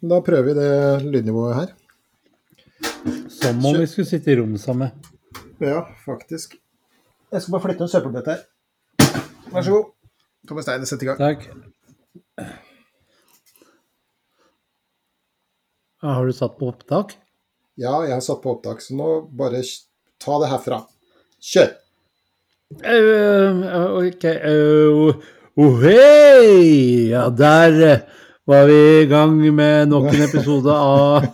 Da prøver vi det lydnivået her. Som om vi skulle sitte i rom sammen. Ja, faktisk. Jeg skal bare flytte en søppelbøtte her. Vær så god. Thomas Steine, sett i gang. Takk. Har du satt på opptak? Ja, jeg har satt på opptak, så nå bare ta det herfra. Kjør! Uh, ok uh, oh, hei! Ja, der uh, var vi i gang med nok en episode av,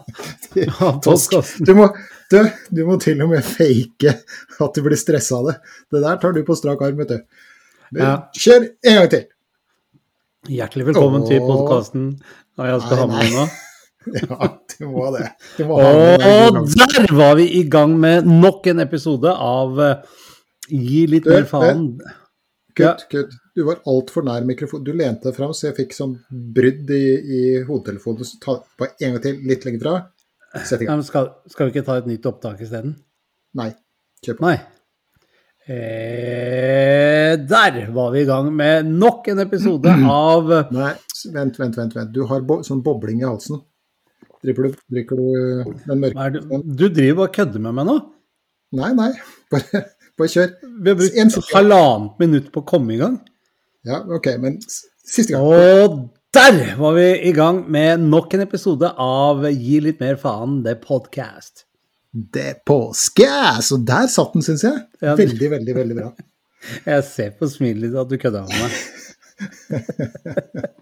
av podkasten. Du må, du, du må til og med fake at du blir stressa av det. Det der tar du på strak arm, vet du. Ja. Kjør en gang til! Hjertelig velkommen Åh. til podkasten. Og jeg skal Nei, ha med nå. Ja, du må det. Du må Og der var vi i gang med nok en episode av uh, Gi litt mer faen. Kutt, kutt. Du var altfor nær mikrofonen. Du lente deg fram, så jeg fikk sånn brudd i, i hodetelefonen. Så ta på en gang til, litt lenger fra. Sett i gang. men skal, skal vi ikke ta et nytt opptak isteden? Nei. Kjør på. Nei. Eh, der var vi i gang med nok en episode av Nei, vent, vent, vent. vent. Du har bo sånn bobling i halsen. Drikker du, drikker du øh, den mørke Hva er? Du driver bare og kødder med meg nå? Nei, nei. Bare, bare kjør. Vi har brukt halvannet minutt på å komme i gang. Ja, OK, men siste gang. Og der var vi i gang med nok en episode av Gi litt mer faen, det podcast. Det er påske! Så der satt den, syns jeg. Veldig, veldig, veldig bra. Jeg ser på smilet ditt at du kødder med meg.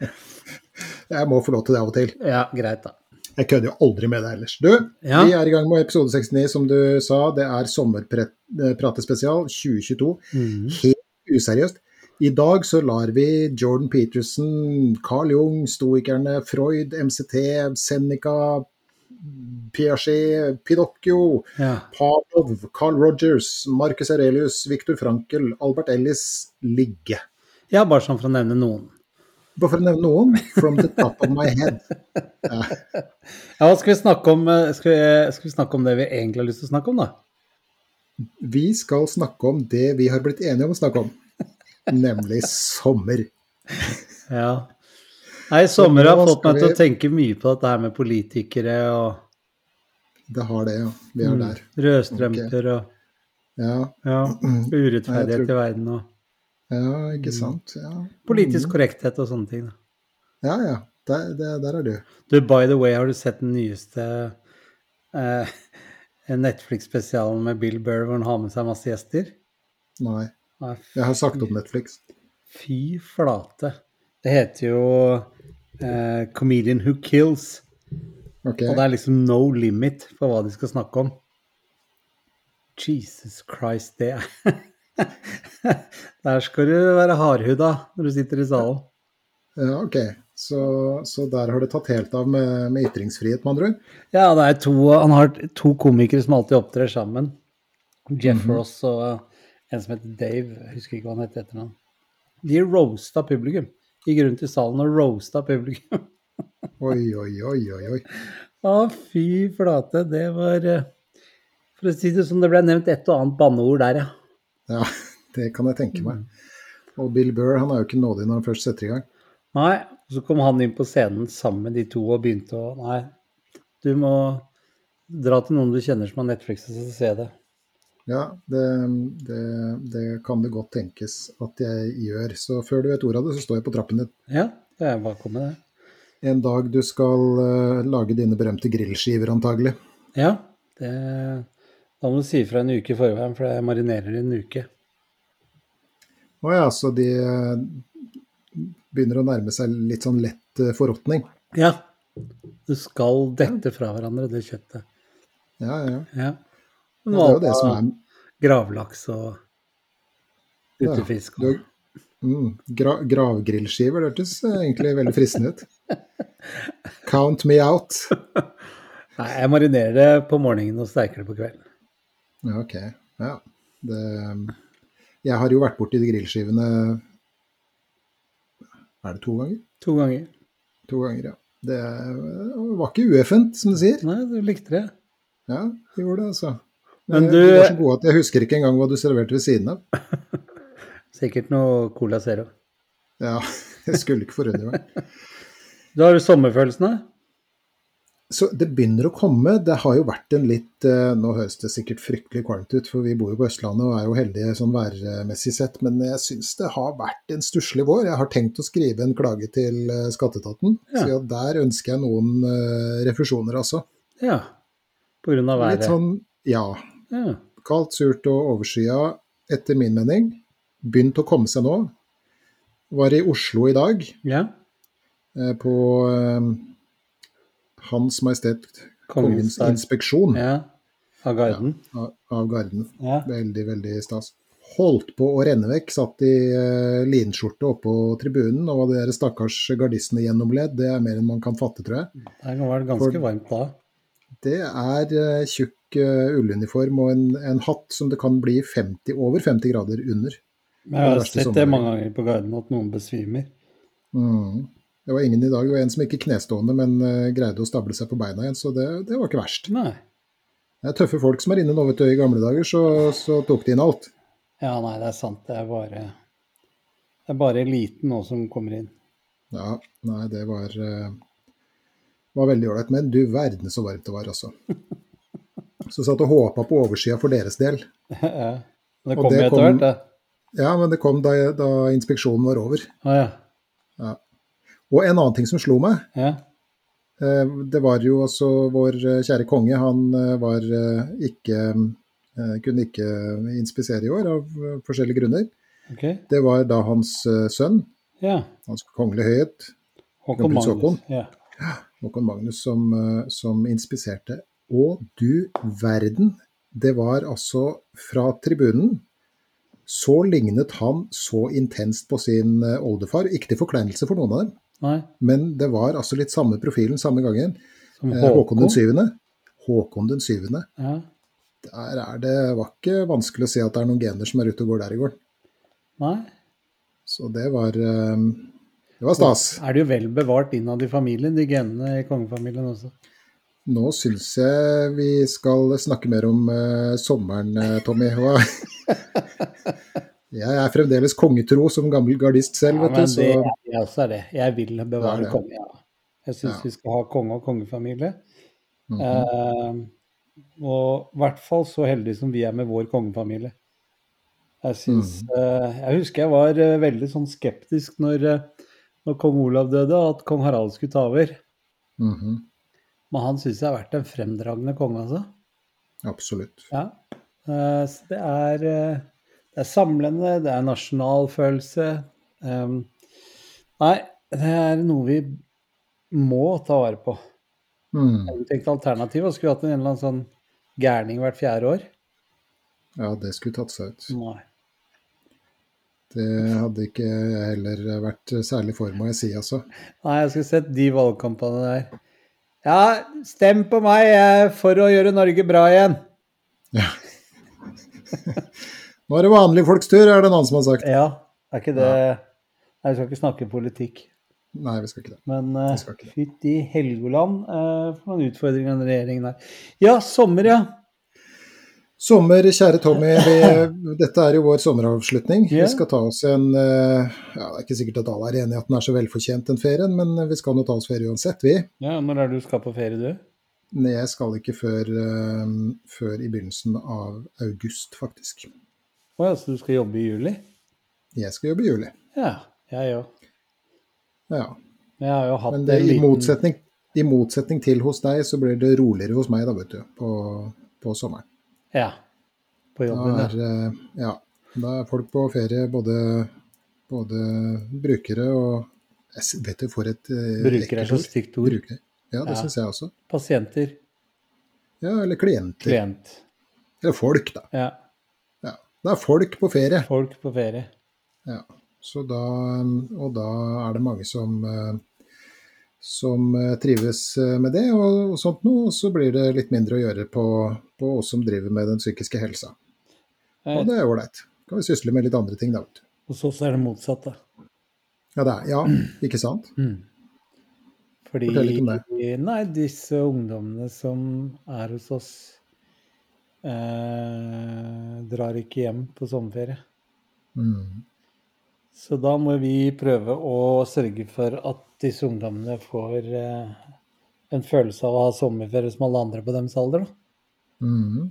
Jeg må få lov til det av og til. Ja, greit, da. Jeg kødder jo aldri med deg ellers. Du, Ja. vi er i gang med episode 69, som du sa. Det er sommerpratespesial 2022. Mm. Helt useriøst. I dag så lar vi Jordan Peterson, Carl Jung, stoikerne, Freud, MCT, Seneca, Piaget, Pinocchio, Ja. Pavlov, Carl Rogers, Marcus Aurelius, Viktor Frankel, Albert Ellis ligge. ja, bare sånn for å nevne noen. Bare for å nevne noen. From the top of my head. Ja, ja skal vi snakke om? eh, Skal vi, skal vi snakke om det vi egentlig har lyst til å snakke om, da? Vi skal snakke om det vi har blitt enige om å snakke om. Nemlig sommer. Ja. Nei, sommer har fått meg skal til å tenke mye på dette her med politikere og Det har det, ja. Vi er mm, der. rødstrømper og Ja, ja, urettferdighet Nei, tror- i verden og ja ikke sant. Ja, politisk korrekthet og sånne ting. Da. ja. ja. Der, der, der er du. Du, by the way, har du sett den nyeste eh, Netflix-spesialen med Bill Burr hvor han har med seg masse gjester? Nei. Nei, Jeg har sagt opp Netflix. Fy flate. Det heter jo eh, 'Comedian Who Kills'. Okay. Og det er liksom no limit for hva de skal snakke om. Jesus Christ, det er Der skal du være hardhuda når du sitter i salen. Ja, ok. Så, så der har det tatt helt av med, med ytringsfrihet, med andre ord. Ja, det er to, han har to komikere som alltid opptrer sammen. Jeff Mhm. Ross og en som heter Dave. Jeg husker ikke hva han het etter navn. De roasta publikum. Gikk rundt i salen og roasta publikum. Oi, oi, oi, oi. oi. Å, fy flate. Det var eh, For å si det som det ble nevnt et og annet banneord der, ja. Ja, det kan jeg tenke meg. Og Bill Burr han er jo ikke nådig når han først setter i gang. Nei, så kom han inn på scenen sammen med de to og begynte å Nei, du må dra til noen du kjenner som har Netflix og se det. Ja, det, det, det kan det godt tenkes at jeg gjør. Så før du vet ordet av det, så står jeg på trappen din. Ja, det er bare å komme, det. En dag du skal uh, lage dine berømte grillskiver, antagelig. Ja, det, da må du si ifra en uke i forveien, for jeg marinerer i en uke. Å ja, så de eh, begynner å nærme seg litt sånn lett eh, forråtning. Ja, du skal dette fra hverandre, det kjøttet. Ja, ja. Ja. ja det er jo det som er Gravlaks og ja, du, Mm, gra gravgrillskiver, det hørtes eh, egentlig veldig fristende ut. Count me out. Nei, jeg marinerer det på morgenen og steiker det på kvelden. Ja, ok. Ja. Det, jeg har jo vært borti de grillskivene Er det to ganger? To ganger. To ganger, ja. Det var ikke ueffent, som du sier. Nei, du likte det. Ja, det gjorde det, altså. Men Men du- du var så god at jeg husker ikke engang hva du serverte ved siden av. Sikkert noe Cola Zero. Ja, jeg skulle ikke forundre meg. du har jo sommerfølelsen, da? Så det begynner å komme. Det har jo vært en litt eh, Nå høres det sikkert fryktelig kvalmt ut, for vi bor jo på Østlandet og er jo heldige sånn værmessig sett, men jeg syns det har vært en stusslig vår. Jeg har tenkt å skrive en klage til eh, skatteetaten, Ja. så der ønsker jeg noen eh, refusjoner, altså. Ja. På grunn av Litt været. sånn, ja. Ja. Kaldt, surt og overskya, etter min mening. Begynt å komme seg nå. Var i Oslo i dag, ja. på Hans Majestet Kongens inspeksjon Ja. Av Garden. av, av Garden. Ja. Veldig, veldig stas. Holdt på å renne vekk, satt i uh, linskjorte oppå tribunen, og de der stakkars gardistene gjennomledd, det er mer enn man kan fatte, tror jeg. Det var ganske For- varmt da. Det er uh, tjukk uh, ulluniform og en, en hatt som det kan bli 50, over 50 grader under. Men jeg har sett det mange ganger på Garden at noen besvimer. Mm. Det var ingen i dag, det var en som ikke knestående, men eh, greide å stable seg på beina igjen, så det, det var ikke verst. Nei. Det er tøffe folk som er inne nå, vet du. I gamle dager så, så tok de inn alt. Ja, nei, det er sant. Det er bare Det er bare eliten nå som kommer inn. Ja, nei, det var, eh, var veldig ålreit. Men du verden så varmt det var, altså. Så satt og håpa på oversida for deres del. ja. Det kom kommer etter hvert, det. Ja, men det kom da, da inspeksjonen var over. Ah, ja. Og en annen ting som slo meg, ja. eh, det var jo altså vår eh, kjære konge, han eh, var ikke kunne ikke inspisere i år av forskjellige grunner. Okay. Det var da hans sønn, Ja. hans kongelige høyhet, Håkon Magnus. Ja. Håkon Magnus som, som inspiserte. Og du verden, det var altså fra tribunen så lignet han så intenst på sin oldefar. Ikke til forkleinelse for noen av dem, Nei. men det var altså litt samme profilen samme gangen. Som Eh, Håkon Håkon. den syvende. Håkon den syvende. Ja. Der er det var ikke vanskelig å se at det er noen gener som er ute og går der i gården. Nei. Så det var eh, Det var stas. Er det jo vel bevart innad i familien, de genene i kongefamilien også. Nå syns jeg vi skal snakke mer om uh, sommeren, eh, Tommy. Hva? jeg er fremdeles kongetro som gammel gardist selv, Ja, vet men du. Så det, jeg også er det. Jeg vil bevare det. konge, ja. Jeg syns Ja. vi skal ha konge og kongefamilie. Mm -hmm. uh, og i hvert fall så heldige som vi er med vår kongefamilie. Jeg synes, Mm. uh, Jeg husker jeg var uh, veldig sånn skeptisk når, når kong Olav døde, at kong Harald skulle ta over. Mhm. Men han syns jeg har vært en fremdragende konge, altså. Absolutt. Ja. Så det er, det er samlende, det er nasjonalfølelse. Um, nei, det er noe vi må ta vare på. Mm. Jeg tenkte alternativ og skulle hatt en eller annen sånn gærning hvert fjerde år. Ja, det skulle tatt seg ut. Nei. Det hadde ikke jeg heller vært særlig for, må jeg si, altså. Nei, jeg skulle sett de valgkampene der. Ja, stem på meg for å gjøre Norge bra igjen. Ja. Nå er det vanlige folks tur, er det noen som har sagt. Ja, er ikke det Nei, vi skal ikke snakke politikk. Nei, vi skal ikke det. Men uh, fytti Helgoland uh, for noen utfordringer den regjeringen der. Ja, sommer, ja. Sommer, kjære Tommy. Vi, dette er jo vår sommeravslutning. Yeah. Vi skal ta oss en eh, ja, Det er ikke sikkert at alle er enig i at den er så velfortjent, den ferien, men vi skal nå ta oss ferie uansett, vi. ja. Når er det du skal på ferie, du? Nei, Jeg skal ikke før, eh, før i begynnelsen av august, faktisk. Å ja, så du skal jobbe i juli? Jeg skal jobbe i juli. Ja, jeg òg. Ja. Jeg har jo hatt Men det, i, liten motsetning, i motsetning til hos deg, så blir det roligere hos meg da, vet du, på, på sommeren. Ja. På jobben, da er, eh, ja, da er folk på ferie, både, både brukere og jeg Vet du, for et Brukere Bruker er så stygt ord. Bruker. Ja, det Ja. syns jeg også. Pasienter. Ja, eller klienter. Klient. Eller folk, da. Ja. Det er folk på ferie. Folk på ferie. Ja. Så da, og da er det mange som, eh, som eh, trives eh, med det og, og sånt noe. Og så blir det litt mindre å gjøre på, på oss som driver med den psykiske helsa. Og det er ålreit. Kan vi sysle med litt andre ting, da. Hos oss er det motsatt, da. Ja, det er, ja, ikke sant? Mm. Fordi Fortell litt om det. Nei, disse ungdommene som er hos oss, eh, drar ikke hjem på sommerferie. Mm. Så da må vi prøve å sørge for at disse ungdommene får eh, en følelse av å ha sommerferie som alle andre på deres alder. Mm.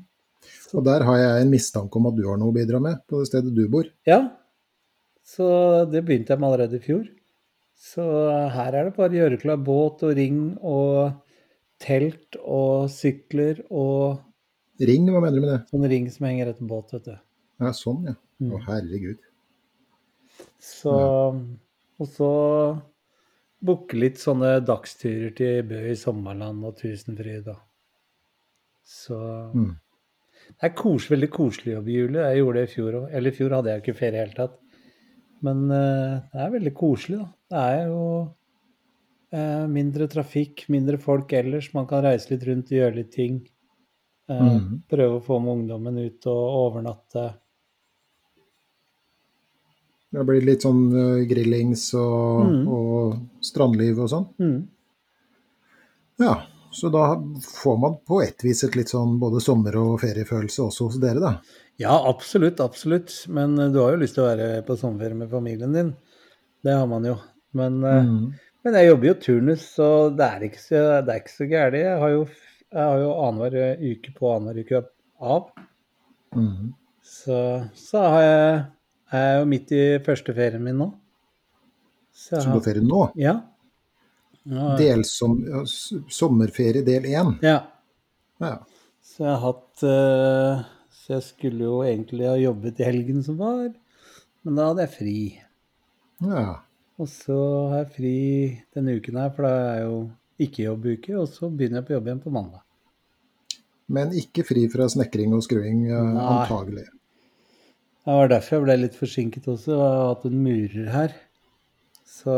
Og der har jeg en mistanke om at du har noe å bidra med på det stedet du bor. Ja, så det begynte jeg med allerede i fjor. Så her er det bare å gjøre klar båt og ring og telt og sykler og Ring, hva mener du med det? sånn ring som henger etter båt, vet du. Ja, sånn, ja. Mm. Å, herregud. Så, og så booke litt sånne dagsturer til Bø i Sommerland og Tusenfryd. Da. Så Mm. det er kos, veldig koselig jobb i juli. Jeg gjorde det i fjor òg. Eller i fjor hadde jeg jo ikke ferie i det hele tatt. Men uh, det er veldig koselig, da. Det er jo uh, mindre trafikk, mindre folk ellers. Man kan reise litt rundt og gjøre litt ting. Eh, Mhm. Prøve å få med ungdommen ut og overnatte. Det blir litt sånn eh, grillings og, Mm. og strandliv og sånn. Mm. Ja, så da får man på ett vis et litt sånn både sommer- og feriefølelse også hos dere, da. Ja, absolutt, absolutt. Men eh, du har jo lyst til å være på sommerferie med familien din. Det har man jo. Men, Mm. men jeg jobber jo turnus, så det er ikke så, det er ikke så gærent. Jeg har jo, jeg har jo annenhver uke på annenhver uke av. Mm. Så, så har jeg, er jeg jo midt i første ferien min nå. Så jeg Så har ferie nå? ja. Ja, Delsom, ja, sommerferie del én. ja. Ja. Så jeg har hatt eh, Så jeg skulle jo egentlig ha jobbet i helgen som var, men da hadde jeg fri. ja. Og så har jeg fri denne uken her, for da er jeg jo ikke-jobbuke, og så begynner jeg på jobb igjen på mandag. Men ikke fri fra snekring og skruing, eh, Nei. antagelig. Det var derfor jeg ble litt forsinket også. Jeg har hatt en murer her. Så,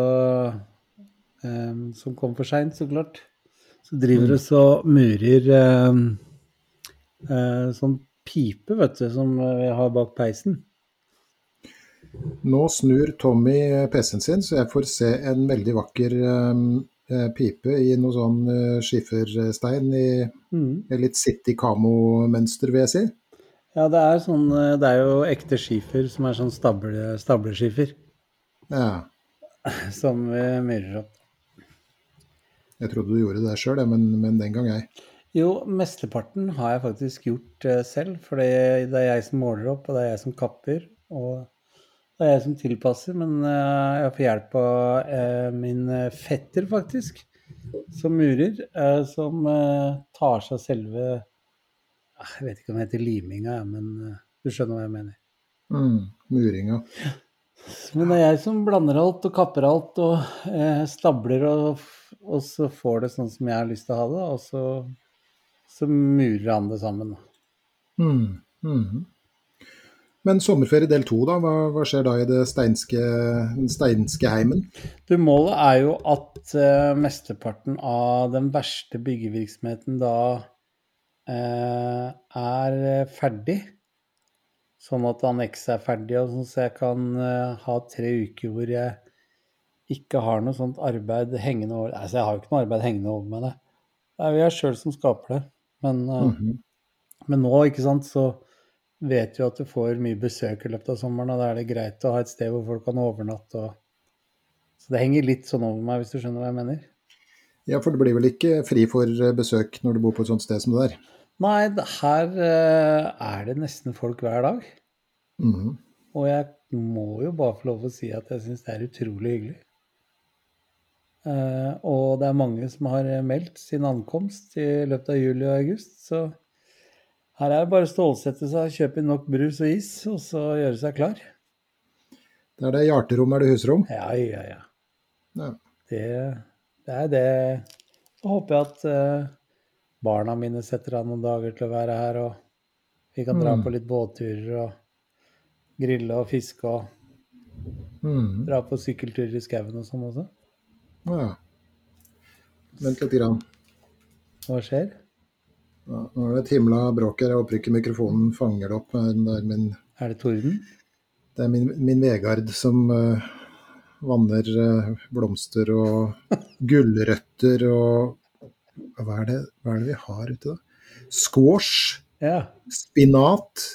um, som kom for seint, så klart. Så driver det så murer um, uh, sånn pipe, vet du, som vi har bak peisen. Nå snur Tommy PC-en sin, så jeg får se en veldig vakker eh, pipe i noe sånn eh, skiferstein i Mm. litt City Camo-mønster, vil jeg si. Ja, det er sånn eh, Det er jo ekte skifer som er sånn stable, stableskifer, Ja. som vi myrer opp. Jeg trodde du gjorde det sjøl, men, men den gang ei. Jo, mesteparten har jeg faktisk gjort eh, selv, for det det er jeg som måler opp, og det er jeg som kapper, og det er jeg som tilpasser, men eh, jeg får hjelp av eh, min eh, fetter, faktisk, som murer, som tar seg selve ah, Jeg vet ikke om det heter liminga, men du skjønner hva jeg mener. Mm, muringa. Men det er jeg som blander alt og kapper alt og stabler, og, og så får det sånn som jeg har lyst til å ha det, og så, så murer han det sammen. Mm, Mm. Men sommerferie del to, da? Hva, hva skjer da i det steinske, den steinske heimen? Du, målet er jo at uh, mesteparten av den verste byggevirksomheten da uh, er eh, ferdig. Sånn at annekset er ferdig, og sånn, så jeg kan uh, ha tre uker hvor jeg ikke har noe sånt arbeid hengende over Altså, jeg har jo ikke noe arbeid hengende over meg, det. Det er jo jeg sjøl som skaper det. Men, mm -hmm. men nå, ikke sant, så vet jo at du får mye besøk i løpet av sommeren, og da er det greit å ha et sted hvor folk kan overnatte. Og... Så det henger litt sånn over meg, hvis du skjønner hva jeg mener. Ja, for det blir vel ikke fri for eh, besøk når du bor på et sånt sted som det der? Nei, her eh, er det nesten folk hver dag. Mhm. Og jeg må jo bare få lov å si at jeg syns det er utrolig hyggelig. Eh, og det er mange som har meldt sin ankomst i løpet av juli og august, så her er det bare å stålsette seg, kjøpe nok brus og is, og så gjøre seg klar. Det er hjerterom, er det husrom? Ja, ja, ja. Ja. Det, det er det. Så håper jeg at uh, barna mine setter av noen dager til å være her, og vi kan dra Mm. på litt båtturer og grille og fiske og Mm. Dra på sykkelturer i skauen og sånn også. Ja. Vent litt. Grann. Hva skjer? Ja, nå er det et himla bråk her. Jeg håper ikke mikrofonen fanger det opp. Det er min, Er det torden? det er min, min Vegard som uh, vanner uh, blomster og gulrøtter og hva er, det, hva er det vi har ute, da? Squash, Ja. spinat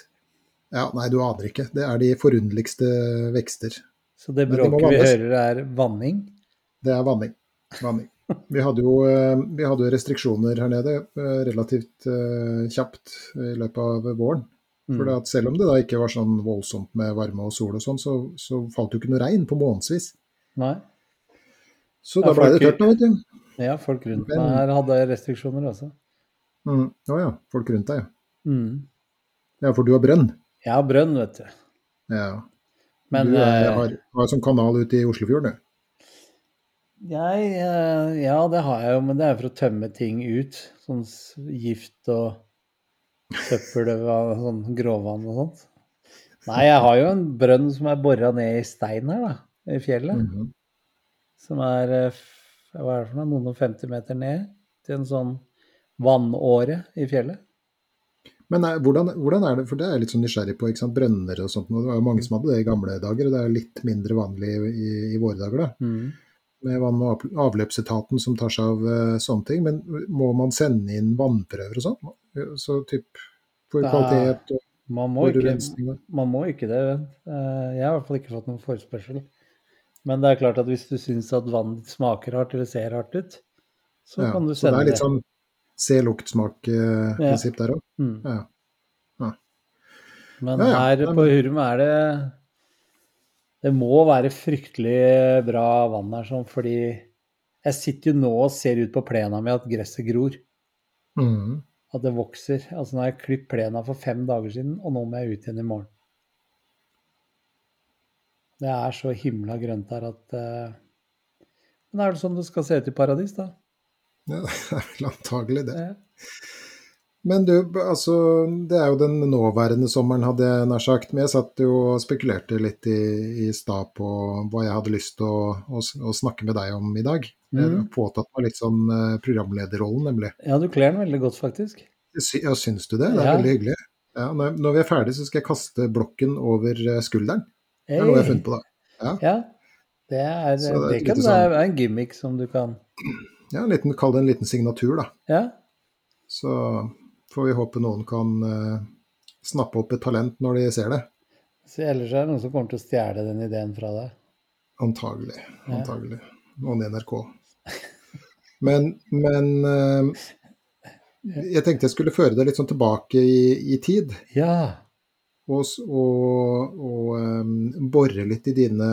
Ja, nei, du aner ikke. Det er de forunderligste vekster. Så det bråket de vi hører, er vanning? Det er vanning. vanning. Vi hadde jo eh, vi hadde restriksjoner her nede eh, relativt eh, kjapt i løpet av våren. For Mm. selv om det da ikke var sånn voldsomt med varme og sol og sånn, så, så falt jo ikke noe regn på månedsvis. Nei. Så Ja, da ble det tørt, nå, vet du. Ja, folk rundt Men- meg her hadde restriksjoner også. Mm. oh ja, folk rundt deg, ja. Mm. Ja, for du har brønn. Jeg har brønn, vet du. Ja. Men du eh, har, har sånn kanal ute i Oslofjorden, du. Jeg eh, Ja, det har jeg jo, men det er for å tømme ting ut. Sånn gift og søppel og sånn gråvann og sånt. Nei, jeg har jo en brønn som er bora ned i stein her, da. I fjellet. Mhm. Som er eh, hva er det for noe, noen og 50 meter ned til en sånn vannåre i fjellet. Men nei, hvordan, hvordan er det, for det er jeg litt sånn nysgjerrig på, ikke sant, brønner og sånt. og Det var jo mange som hadde det i gamle dager, og det er jo litt mindre vanlig i, i våre dager, da. Mm. Med vann- og avløpsetaten som tar seg av uh, sånne ting. Men må man sende inn vannprøver og sånn? Så typ for Det kvalitet og Man må ikke Man må ikke det. Eh, Jeg har i hvert fall ikke fått noen forespørsel. Men det er klart at hvis du syns at vannet ditt smaker hardt eller ser hardt ut, så ja, kan du Så det sende er litt sånn se, lukt, smak-prinsipp der òg. Mm. Ja. Ja. Men Ja, ja. her på Hurum er det Det må være fryktelig bra vann her, sånn, fordi jeg sitter jo nå og ser ut på plena mi at gresset gror. Mm. At det vokser. Altså nå har jeg klippet plena for fem dager siden, og nå må jeg ut igjen i morgen. Det er så himla grønt her at uh... Men er det sånn det skal se ut i paradis, da? Ja, det er vel antagelig det. Eh, Men du, altså, det er jo den nåværende sommeren, hadde jeg nær sagt. Men jeg satt jo og spekulerte litt i, i stad på hva jeg hadde lyst til å, å, å snakke med deg om i dag. Jeg har påtatt meg litt sånn eh, programlederrollen, nemlig. Ja, du kler den veldig godt, faktisk. Sy- Ja, syns du det? Det er Ja. veldig hyggelig. Ja, når, når vi er ferdig, så skal jeg kaste blokken over skulderen. skulderen. Det er noe jeg har funnet på, da. Ja, Ja. Det er, det det kan sånn, det sånn- er en gimmick som du kan ja en liten, Kall det en liten signatur, da. Ja. Så får vi håpe noen kan uh, snappe opp et talent når de ser det. Så ellers er det noen som kommer til å stjele den ideen fra deg. Antagelig. Antagelig. Noen i NRK. Men, men uh, jeg tenkte jeg skulle føre deg litt sånn tilbake i, i tid. Ja. Og, og, og um, bore litt i dine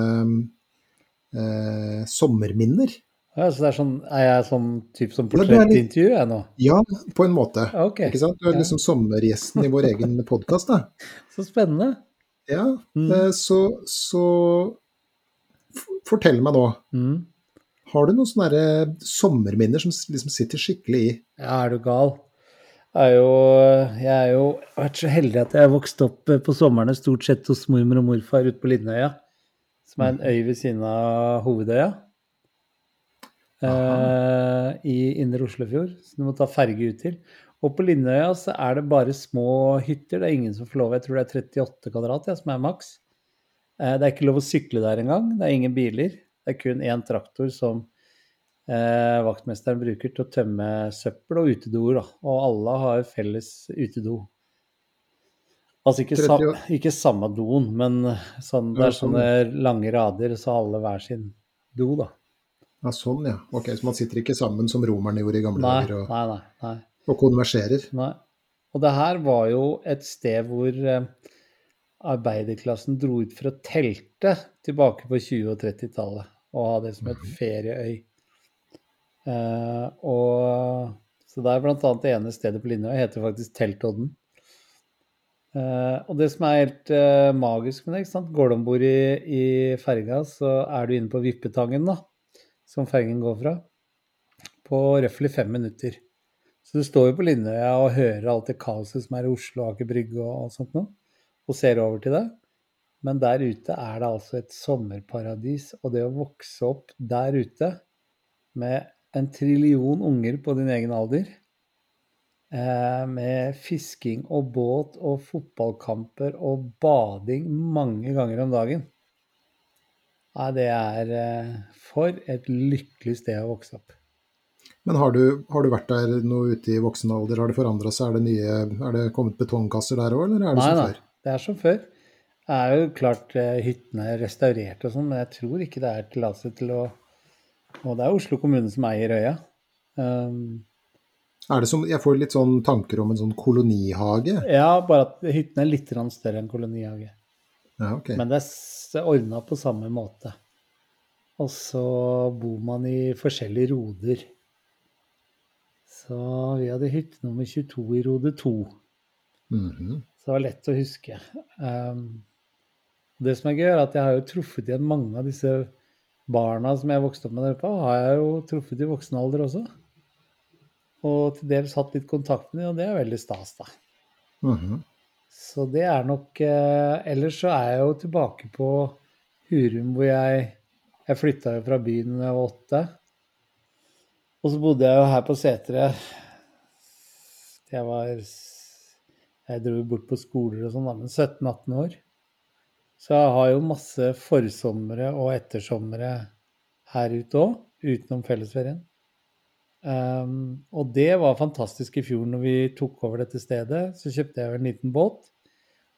eh, sommerminner. Ja. Så det er sånn Er jeg sånn type som er portrettintervju, jeg nå? Ja, på en måte. Okay. Ikke sant? Du er liksom sommergjesten i vår egen podkast, da. Så spennende. Ja, Mm. eh, så, så fortell meg nå. Mm. Har du noen sånne sommerminner som liksom sitter skikkelig i? Ja, er du gal? Jeg er jo, jeg er jo vært så heldig at jeg har vokst opp eh, på somrene stort sett hos mormor og morfar ute på Lindøya, som er en øy ved siden av hovedøya. Eh, I indre Oslofjord, som du må ta ferge ut til. Og på Lindøya så er det bare små hytter. Det er ingen som får lov. Jeg tror det er 38 kvadrat, ja, som er maks. Eh, det er ikke lov å sykle der engang. Det er ingen biler. Det er kun én traktor som eh, vaktmesteren bruker til å tømme søppel og utedoer. Og alle har felles utedo. Altså ikke, sam, ikke samme doen, men sånn, det er sånne lange rader, så alle hver sin do, da. Ja, sånn, ja. Ok, Så man sitter ikke sammen som romerne gjorde i gamle Nei, dager og, nei, nei. og konverserer? Nei. Og det her var jo et sted hvor eh, arbeiderklassen dro ut for å telte tilbake på 20- og 30-tallet og ha det som et ferieøy. Eh, og så det er annet det ene stedet på Lindøy heter faktisk Teltodden. Eh, og det som er helt eh, magisk med det, ikke sant? går du om bord i, i ferga, så er du inne på Vippetangen, da, som fergen går fra, på røftlig fem minutter. Så du står jo på Lindøya og hører alt det kaoset som er i Oslo, Aker Brygge og sånt noe, og ser over til det. Men der ute er det altså et sommerparadis. Og det å vokse opp der ute med en trillion unger på din egen alder, eh, med fisking og båt og fotballkamper og bading mange ganger om dagen Nei, det er eh, for et lykkelig sted å vokse opp. Men har du, har du vært der nå ute i voksen alder? Har det forandra seg? Er det, nye, er det kommet betongkasser der òg, eller er det Nei som da, før? det er som før. Det er jo klart eh, hyttene er restaurert og sånn, men jeg tror ikke det er tillatelse til å Og det er Oslo kommune som eier øya. Um, Er det som, jeg får litt sånn tanker om en sånn kolonihage. ja, bare at hyttene er litt større enn kolonihage. Ja, okay. Men det er ordna på samme måte. Og så bor man i forskjellige roder. Så vi hadde hytte nummer 22 i rode 2. Mhm. Så det var lett å huske. Um, det som er gøy, er at jeg har jo truffet igjen mange av disse barna som jeg vokste opp med der på, har jeg jo truffet i voksen alder også. Og til dels hatt litt kontakt med dem, og det er veldig stas, da. Mhm. Så det er nok eh, Ellers så er jeg jo tilbake på Hurum, hvor jeg Jeg flytta jo fra byen da jeg var åtte. Og så bodde jeg jo her på Setre. Jeg var Jeg dro bort på skoler og sånn, men 17-18 år. Så jeg har jo masse forsomre og ettersomre her ute òg, utenom fellesferien. Um, og det var fantastisk i fjor når vi tok over dette stedet. Så kjøpte jeg en liten båt.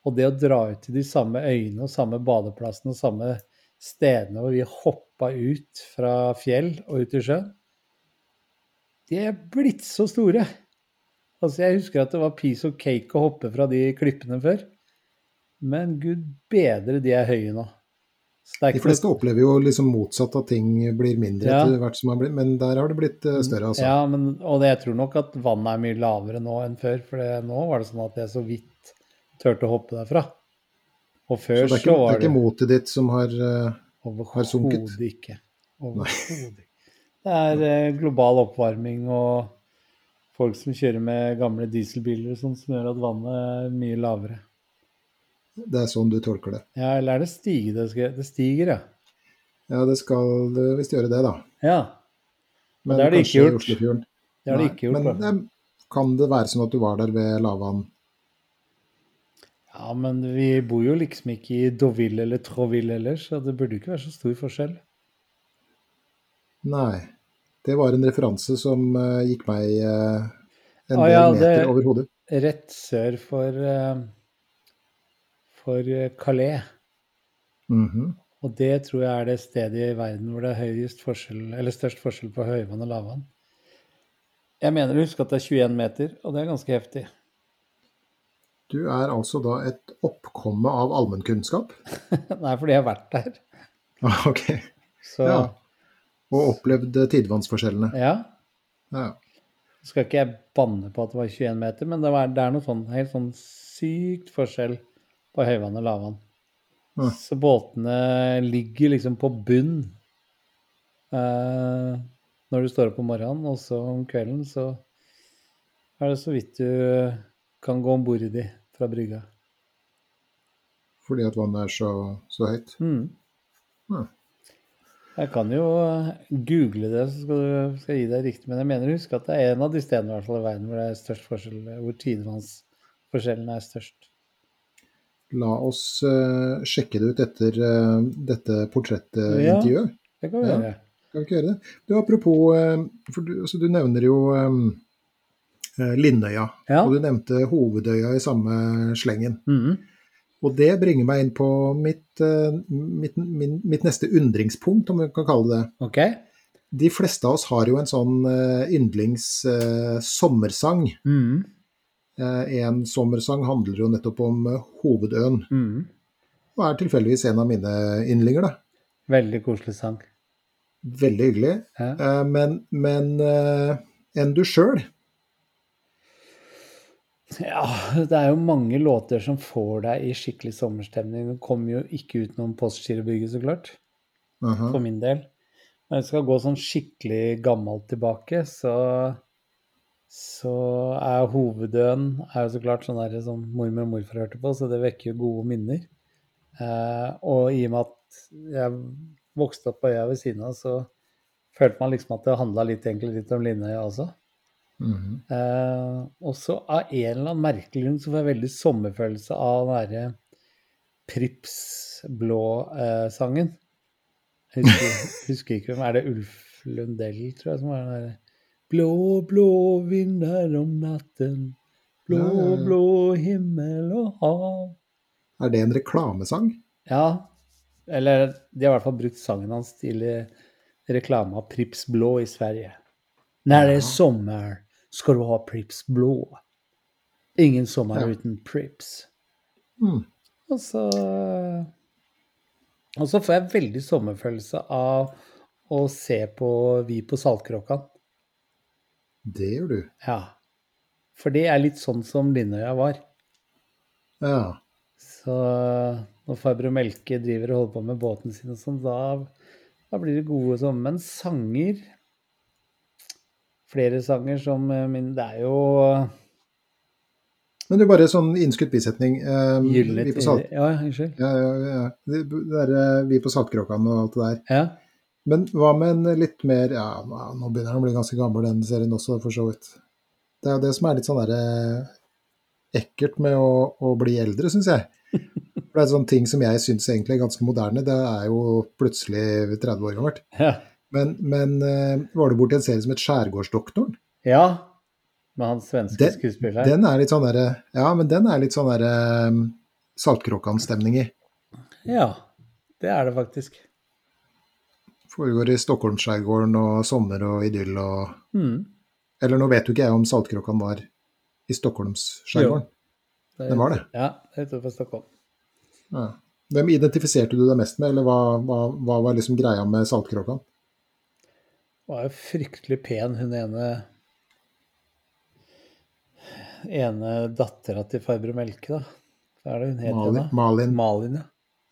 Og det å dra ut til de samme øyene og samme badeplassene og samme stedene hvor vi hoppa ut fra fjell og ut i sjøen, de er blitt så store. Altså, jeg husker at det var piece of cake å hoppe fra de klippene før. Men gud bedre, de er høye nå. Så er De fleste opplever jo liksom motsatt, at ting blir mindre Ja. etter hvert som man blir Men der har det blitt eh, større, altså. Ja, men, og det, jeg tror nok at vannet er mye lavere nå enn før. For det, nå var det sånn at jeg så vidt turte å hoppe derfra. Og Så før det så, er ikke, det var er det ikke motet ditt som har uh, har sunket? overhodet ikke. Overhodet ikke. Det er uh, global oppvarming og folk som kjører med gamle dieselbiler og sånn, som gjør at vannet er mye lavere. Det er sånn du tolker det. Ja, eller er det stige det skal Det stiger, ja. Ja, det skal visst gjøre det, da. Ja, Men det har det ikke gjort. det har det ikke gjort. Men da. eh, kan det være sånn at du var der ved lavvann? Ja, men vi bor jo liksom ikke i Deauville eller Troville ellers, så det burde ikke være så stor forskjell. Nei. Det var en referanse som uh, gikk meg uh, en Ah, del ja, meter det- over hodet. Rett sør for, eh, for Calais. Calais. -hmm. Og det tror jeg er det stedet i verden hvor det er forskjell, eller størst forskjell på høyvann og lavvann. Jeg mener å huske at det er 21 meter, og det er ganske heftig. Du er altså da et oppkomme av allmennkunnskap? Nei, fordi jeg har vært der. Ok. Så Ja. Og opplevd eh, tidevannsforskjellene? Ja. ja. skal ikke jeg banne på at det var 21 meter, men det, var, det er noe sånn helt sånn sykt forskjell på høyvann og lavvann. Ja. Så båtene ligger liksom på bunn eh, når du står opp om morgenen, og så om kvelden så er det så vidt du kan gå om bord i de fra brygga. Fordi at vannet er så, så høyt? Mm. Ja. Jeg kan jo eh, google det, så skal, du, skal jeg gi deg riktig. Men jeg mener å huske at det er en av de stedene i hvert fall i verden hvor det er størst forskjell, hvor tidevannsforskjellen er størst. La oss uh, sjekke det ut etter uh, dette portrettintervjuet. Ja, Det kan vi Ja. Kan vi ikke gjøre det? Du, apropos, eh, for du, altså, du nevner jo eh, Lindøya, Ja. og du nevnte Hovedøya i samme slengen. Mhm. Og det bringer meg inn på mitt, mitt, min, mitt neste undringspunkt, om vi kan kalle det det. OK? De fleste av oss har jo en sånn yndlings uh, sommersang. Mhm. Eh, en sommersang handler jo nettopp om eh, hovedøen, Mm. og er tilfeldigvis en av mine yndlinger, da. Veldig koselig sang. Veldig hyggelig. Ja. Eh, men men enn du sjøl? ja, det er jo mange låter som får deg i skikkelig sommerstemning. Det kommer jo ikke utenom Postgirobygget, så klart. Aha. for min del. Når jeg skal gå sånn skikkelig gammelt tilbake, så, så er hoveddøden er jo så klart sånn der som mormor og morfar hørte på, så det vekker jo gode minner. Eh, og i og med at jeg vokste opp på øya ved siden av, så følte man liksom at det handla litt, egentlig litt om Linnøya også. Mhm. Eh, og så av en eller annen merkelig grunn så får jeg veldig sommerfølelse av den derre Prips Blå-sangen. husker, husker ikke hvem Er det Ulf Lundell, tror jeg, som var den derre Blå, blå vinder om natten, blå, blå himmel og hav. Er det en reklamesang? Ja, eller de har i hvert fall brukt sangen hans til eh, reklame av Prips Blå i Sverige. Når det er sommer, skal du ha Prips Blå. Ingen sommer Ja. uten Prips. Mm. Og så Og så får jeg veldig sommerfølelse av å se på Vi på Saltkråkan. Det gjør du. Ja. For det er litt sånn som Lindøya var. Ja. Så når farbror Melke driver og holder på med båten sin og sånn, da, da blir det gode sånn. Men sanger Flere sanger som eh, min Det er jo Men du, bare sånn innskutt bisetning. Eh, Gylne vi, på Salt, Ja, unnskyld. ja, ja, ja. Det, det er, eh, vi på Saltkråkan og alt det der. Ja. Men hva med en litt mer Ja, nå begynner den å bli ganske gammel, den serien også, for så vidt. Det er jo det som er litt sånn derre ekkelt med å, å bli eldre, syns jeg. For det er sånne ting som jeg syns egentlig er ganske moderne. Det er jo plutselig 30 år gammelt. ja. Men, men eh, var du borti en serie som het Skjærgårdsdoktoren? ja. Med han svenske Den- skuespilleren. Den er litt sånn derre Ja, men den er litt sånn derre um, Saltkråkan-stemning i. Ja, det er det faktisk. Foregår i Stockholmsskjærgården og sommer og idyll og Mm. Eller nå vet jo ikke jeg om Saltkråkan var i Stockholmsskjærgården. Den Det var det. Ja, det er utenfor Stockholm. Ja. Hvem identifiserte du deg mest med, eller hva, hva, hva var liksom greia med Saltkråkan? var jo fryktelig pen, hun ene ene dattera til farbror Melke, da. Hva er det hun het? Malin? Malin. Malin, ja.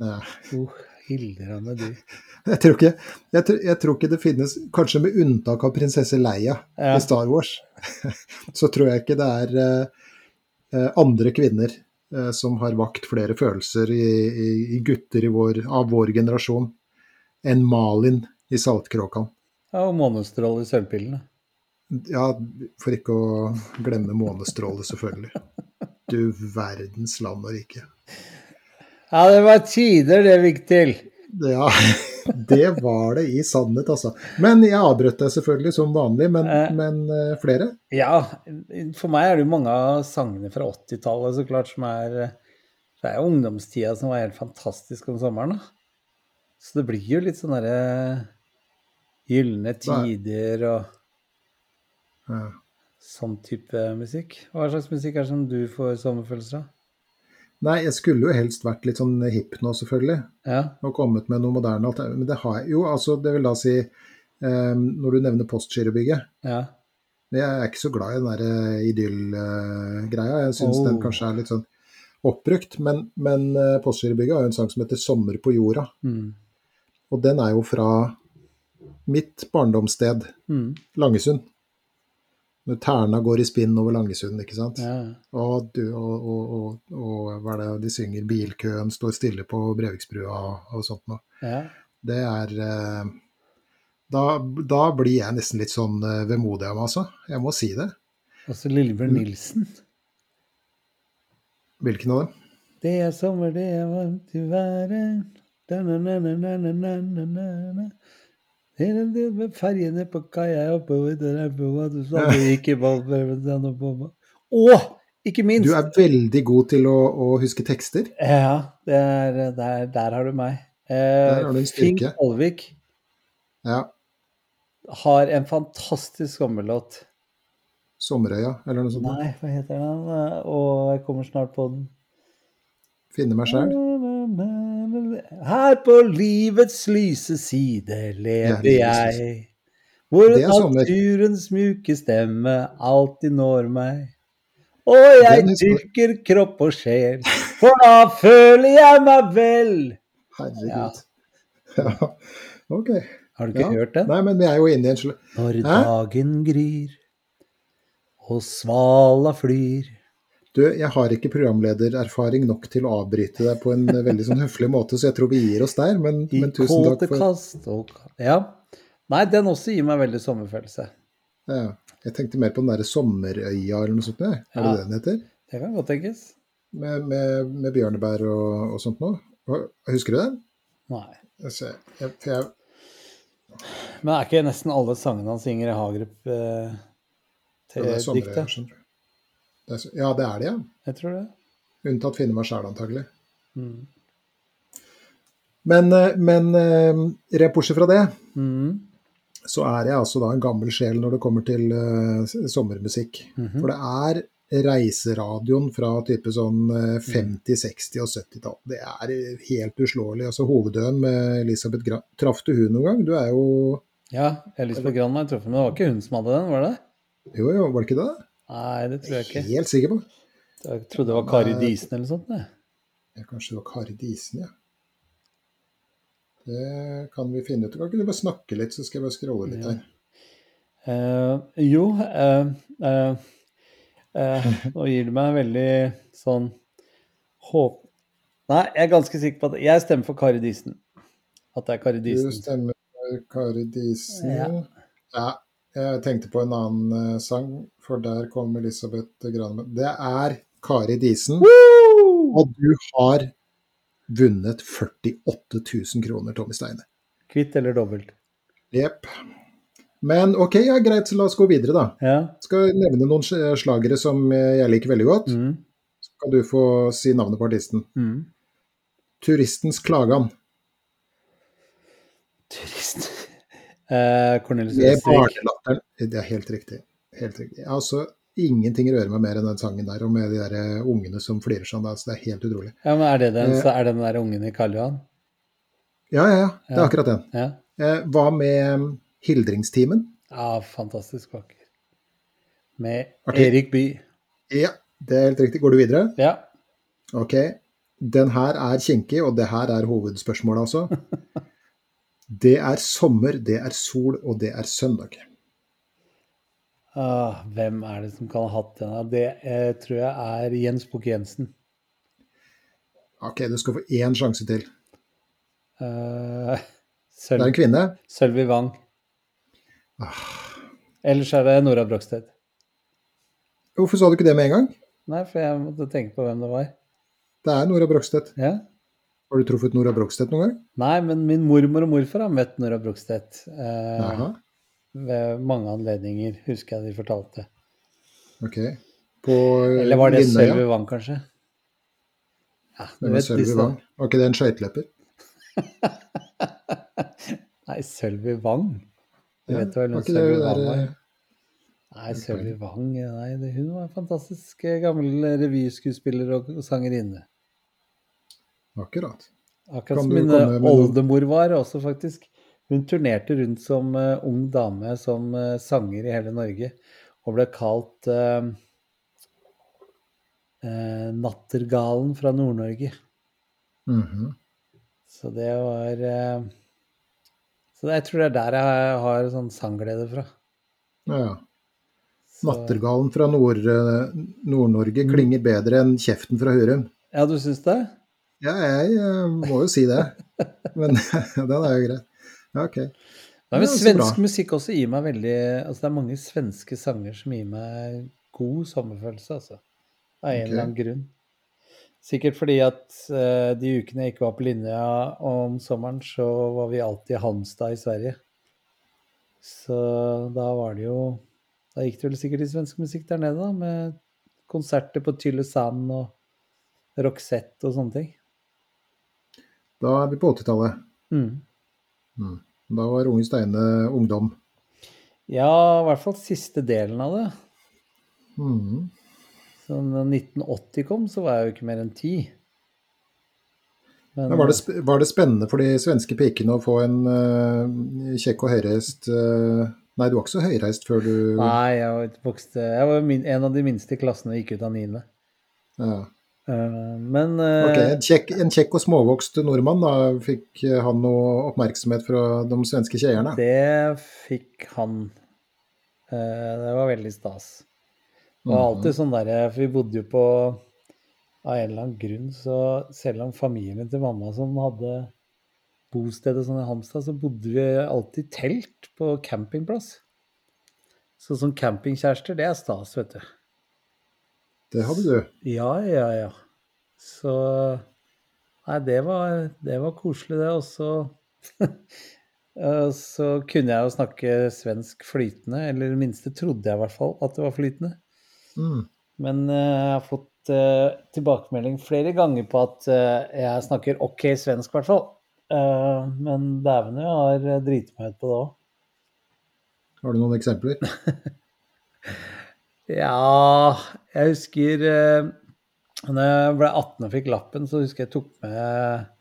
Ja. Oh, Hildrande dyr. Jeg, tror ikke, jeg, tror, jeg tror ikke det finnes, kanskje med unntak av prinsesse Leia Ja. i Star Wars, så tror jeg ikke det er eh, eh, andre kvinner eh, som har vakt flere følelser i, i, i gutter i vår, av vår generasjon enn Malin i Saltkråkan. Ja, og månestråle i sølvpillene. Ja, for ikke å glemme månestråle, selvfølgelig. Du verdens land og rike. Ja, det var tider det gikk til. Ja, det var det i sannhet, altså. Men jeg avbrøt deg selvfølgelig som vanlig, men, Eh. men eh, flere? Ja, for meg er det jo mange av sangene fra 80-tallet så klart som er Det er jo ungdomstida som var helt fantastisk om sommeren, da. Så det blir jo litt sånn derre Gylne tider og Ja. sånn type musikk. Hva slags musikk er det som du får sommerfølelser av? Nei, jeg skulle jo helst vært litt sånn hipp nå, selvfølgelig, Ja. og kommet med noe moderne alternativ. Men det har jeg jo, altså, det vil da si um, Når du nevner Postgirobygget ja. Jeg er ikke så glad i den der idyll-greia. Jeg syns Oh. den kanskje er litt sånn oppbrukt. Men, men eh, Postgirobygget har jo en sang som heter 'Sommer på jorda'. Mm. Og den er jo fra mitt barndomssted, Mm. Langesund. Når terna går i spinn over Langesund, ikke sant. Ja. Og, du, og, og, og, hva er det de synger, bilkøen står stille på Breviksbrua og sånt noe. Ja. Det er eh, da, da, blir jeg nesten litt sånn eh, vemodig av meg, altså. Jeg må si det. Altså Lillebjørn mm. Nilsen? Hvilken av dem? Det er sommer, det er varmt i været da, na, na, na, na, na, na, na med ferjene på kaia oppover der du sa, det gikk i ballprøven Og ikke minst Du er veldig god til å, å huske tekster. Ja, det er, der, der har du meg. Der Eh, har du en styrke. Kolvik Ja. har en fantastisk sommerlåt. Sommerøya, eller noe sånt. Nei, hva heter den? Eh, Og jeg kommer snart på den. Finne meg sjæl. Her på livets lyse side lever jeg. Hvor naturens mjuke stemme alltid når meg. Og jeg dyrker kropp og sjel, for da føler jeg meg vel. Herregud. Ja. Ok. Har du ikke Ja. hørt den? Nei, men vi er jo inne i en. Når dagen gryr og svala flyr, Du, jeg har ikke programledererfaring nok til å avbryte deg på en veldig sånn høflig måte, så jeg tror vi gir oss der. Men, men tusen takk for Ja. Nei, den også gir meg veldig sommerfølelse. ja, Jeg tenkte mer på den derre Sommerøya eller noe sånt. jeg. Er det Ja. det den heter? Det kan godt tenkes. Med, med, med bjørnebær og, og sånt noe. Husker du den? Nei. Jeg ser, jeg, jeg, Men er ikke nesten alle sangene han synger i Hagerup eh, er til skjønner diktet? Det er, ja, det er det, ja. Jeg tror det. Unntatt finne meg sjæl, antagelig. Mm. Men, eh, men rett bortsett fra det, Mm. så er jeg altså da en gammel sjel når det kommer til uh, sommermusikk. sommermusikk. -hmm. For det er reiseradioen fra type sånn eh, 50-, 60- og 70-tall. Det er eh, helt uslåelig. Altså Hovedøen med Elisabeth Gran Traff du hun noen gang? Du er jo Ja, Elisabeth Gran har jeg truffet, men det var ikke hun som hadde den, var det det? Jo, jo, var det ikke det? Nei, det tror jeg ikke. Helt sikker på. Jeg trodde det var Kari Disen eller sånt. Det. Ja, kanskje det var Kari Disen, ja. Det kan vi finne ut. Kan ikke du bare snakke litt, så skal jeg bare scrolle litt her. Uh, jo uh, uh, Nå gir du meg veldig sånn håp... Nei, jeg er ganske sikker på at Jeg stemmer for Kari Disen. At det er Kari Disen. Du stemmer for Kari Disen. Ja. Ja. Jeg tenkte på en annen eh, sang, for der kom Elisabeth Granemann. Det er Kari Disen, Woo! og du har vunnet 48 000 kroner, Tommy Steine. Kvitt eller dobbelt? Jepp. Men ok, ja, greit, så la oss gå videre, da. Ja. Skal nevne noen slagere som jeg liker veldig godt. Mm. Så kan du få si navnet på artisten. Mm. Turistens klagan. Turist. Cornelis Med Østrik. barnelatteren. Det er helt riktig. Helt riktig. Altså ingenting rører meg mer enn den sangen der, og med de der eh, ungene som flirer sånn. Altså, det er helt utrolig. Ja, men er det den, så er det den der ungen i Karl Johan? Ja, ja, ja. Det er Ja. akkurat den. Ja. Eh, hva med mm, Hildringstimen? ja, fantastisk vakker. Med Artig. Erik Bye. Ja, det er helt riktig. Går du videre? Ja. Ok. Den her er kinkig, og det her er hovedspørsmålet, altså. Det er sommer, det er sol, og det er søndag. Ah, hvem er det som kan ha hatt den? Det eh, tror jeg er Jens Bukke Jensen. Ok, du skal få én sjanse til. Eh, Det er en kvinne. Sølvi Wang. Ah. Ellers er det Nora Brogstedt. Hvorfor sa du ikke det med en gang? Nei, for jeg måtte tenke på hvem det var. Det er Nora Brogstedt. Ja. Har du truffet Nora Brogstedt noen gang? Nei, men min mormor og morfar har møtt Nora Brogstedt eh, ved mange anledninger, husker jeg de fortalte. ok. På Eller var det? Sølvi Wang, kanskje? Ja, du Det var vet Sølvi Wang. Var ikke det en skøytelepper? Nei, Sølvi Wang. Du vet vel hvem Sølvi Wang var? eh, Nei, Sølvi Wang nei, Hun var en fantastisk eh, gammel revyskuespiller og sangerinne. Akkurat. Akkurat som min eh, oldemor var også, faktisk. Hun turnerte rundt som uh, ung dame som uh, sanger i hele Norge, og ble kalt uh, Nattergalen fra Nord-Norge. Mhm. Så det var Så jeg tror det er der jeg har sånn sangglede fra. Ja, ja. Nattergalen fra Nord- Nord-Norge klinger bedre enn kjeften fra Hurum. Ja, du syns det? Ja, jeg eh, må jo si det. Men den er jo grei. Ja, ok. Nei, men svensk musikk også gir meg veldig Altså det er mange svenske sanger som gir meg god sommerfølelse, altså. Av en okay. eller annen grunn. Sikkert fordi at uh, de ukene jeg ikke var på linja om sommeren, så var vi alltid i Halmstad i Sverige. Så da var det jo Da gikk det vel sikkert i svensk musikk der nede, da, med konserter på Tylösand og Roxette og sånne ting. Da er vi på 80-tallet. Mm. Mm. Da var Unge Steine ungdom. Ja, i hvert fall siste delen av det. Mm. Så da 1980 kom, så var jeg jo ikke mer enn ti. Men, var, det, var det spennende for de svenske pikene å få en uh, kjekk og høyreist uh, Nei, du var ikke så høyreist før du Nei, jeg var, vokste, jeg var min, en av de minste i klassen og gikk ut av niende. ja. Eh, men eh, Ok, en kjekk, en kjekk og småvokst nordmann, da fikk eh, han noe oppmerksomhet fra de svenske kjeierne? det fikk han. Det var veldig stas. Det var alltid sånn derre For vi bodde jo på Av en eller annen grunn, så selv om familien til mamma som hadde bosted og sånn i Hamstad, så bodde vi alltid i telt på campingplass. Så som campingkjærester, det er stas, vet du. Det hadde du. Ja, ja, ja. Så Nei, det var, det var koselig, det. Og så Så kunne jeg jo snakke svensk flytende, eller i det minste trodde jeg i hvert fall at det var flytende. Mm. Men uh, jeg har fått uh, tilbakemelding flere ganger på at uh, jeg snakker OK svensk, i hvert fall. men dæven, jeg har driti meg ut på det òg. Har du noen eksempler? ja, jeg husker når jeg ble 18 og fikk lappen, så husker jeg tok med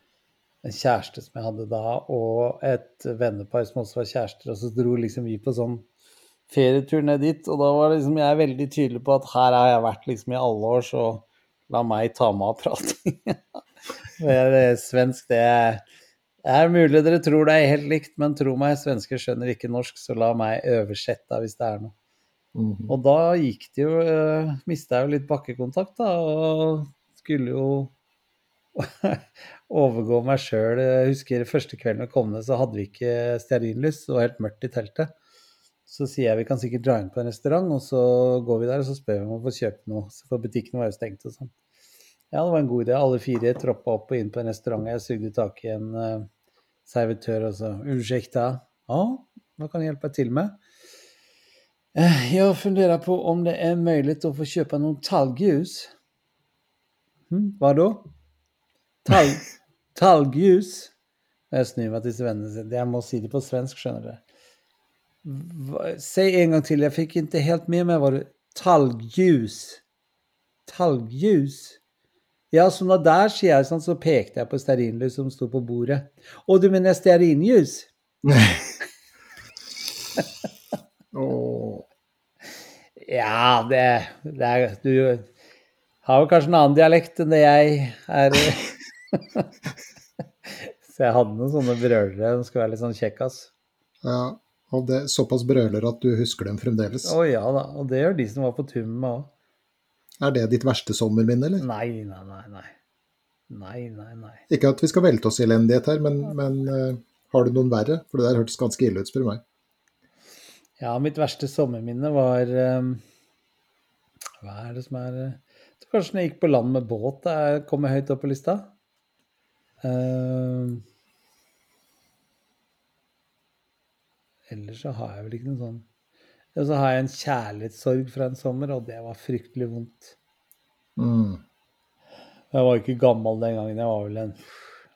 en kjæreste som jeg hadde da, og et vennepar som også var kjærester, og så dro liksom vi på sånn ferietur ned dit, og da var liksom jeg veldig tydelig på at her har jeg vært liksom i alle år, så la meg ta meg av prating. Svensk, det er, er mulig dere tror det er helt likt, men tro meg, svensker skjønner ikke norsk, så la meg oversette hvis det er noe. Mm -hmm. Og da gikk det jo uh, Mista jeg jo litt bakkekontakt, da, og skulle jo overgå meg sjøl. Jeg husker første kvelden vi kom ned, så hadde vi ikke stearinlys. Det var helt mørkt i teltet. Så sier jeg vi kan sikkert dra inn på en restaurant, og så går vi der og så spør vi om å få kjøpe noe. For butikkene var jo stengt og sånn. Ja, det var en god idé. Alle fire troppa opp og inn på en restaurant. Jeg sugde tak i en uh, servitør og sa da, ja, hva kan jeg hjelpe deg til med?' Uh, jeg funderer på om det er mulig å få kjøpe noen talgljus. Hm, hva da? Talg, talgljus. Jeg snur meg til vennene sine. Jeg må si det på svensk, skjønner dere. Si en gang til. Jeg fikk ikke helt med meg hva du Talgljus. Talgljus? Ja, så når der sier jeg sånn, så pekte jeg på stearinlys som sto på bordet. Å, du mener stearinljus? Ja, det, det er Du har jo kanskje en annen dialekt enn det jeg er. så jeg hadde noen sånne brølere De skulle være litt sånn kjekkas. Ja, og det er såpass brøler at du husker dem fremdeles? Å ja da, og det gjør de som var på tur med meg òg. Er det ditt verste sommerminne, eller? Nei, nei, nei. nei. Nei, nei, nei. Ikke at vi skal velte oss i elendighet her, men, men uh, har du noen verre? For det der hørtes ganske ille ut, spør du meg. Ja, mitt verste sommerminne var um, Hva er det som er uh, Kanskje når jeg gikk på land med båt, det kom høyt opp på lista. Uh, ellers så har jeg vel ikke noe sånn Og så har jeg en kjærlighetssorg fra en sommer, og det var fryktelig vondt. Mm. Jeg var ikke gammel den gangen. Jeg var vel en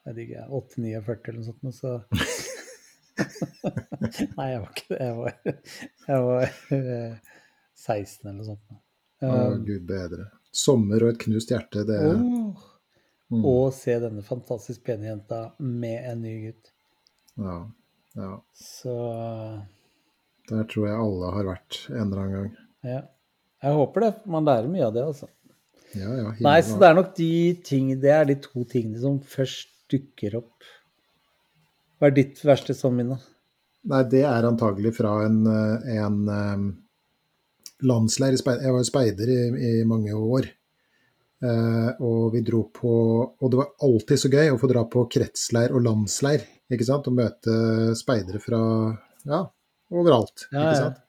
jeg vet ikke, 8-49 eller noe sånt. Så Nei, jeg var ikke det. Jeg var, jeg var 16 eller noe sånt. Å, um, gud bedre. Sommer og et knust hjerte, det er oh. Mm. Og se denne fantastisk pene jenta med en ny gutt. Ja. ja. Så Der tror jeg alle har vært en eller annen gang. Ja. Jeg håper det. Man lærer mye av det, altså. Ja, ja, Nei, så det er nok de ting Det er de to tingene som først dukker opp. Hva er ditt verste sommerminne? Nei, det er antagelig fra en, en um, landsleir. Jeg var speider i, i mange år. Uh, og vi dro på Og det var alltid så gøy å få dra på kretsleir og landsleir. ikke sant? Og møte speidere fra ja, overalt. Ja, ikke sant?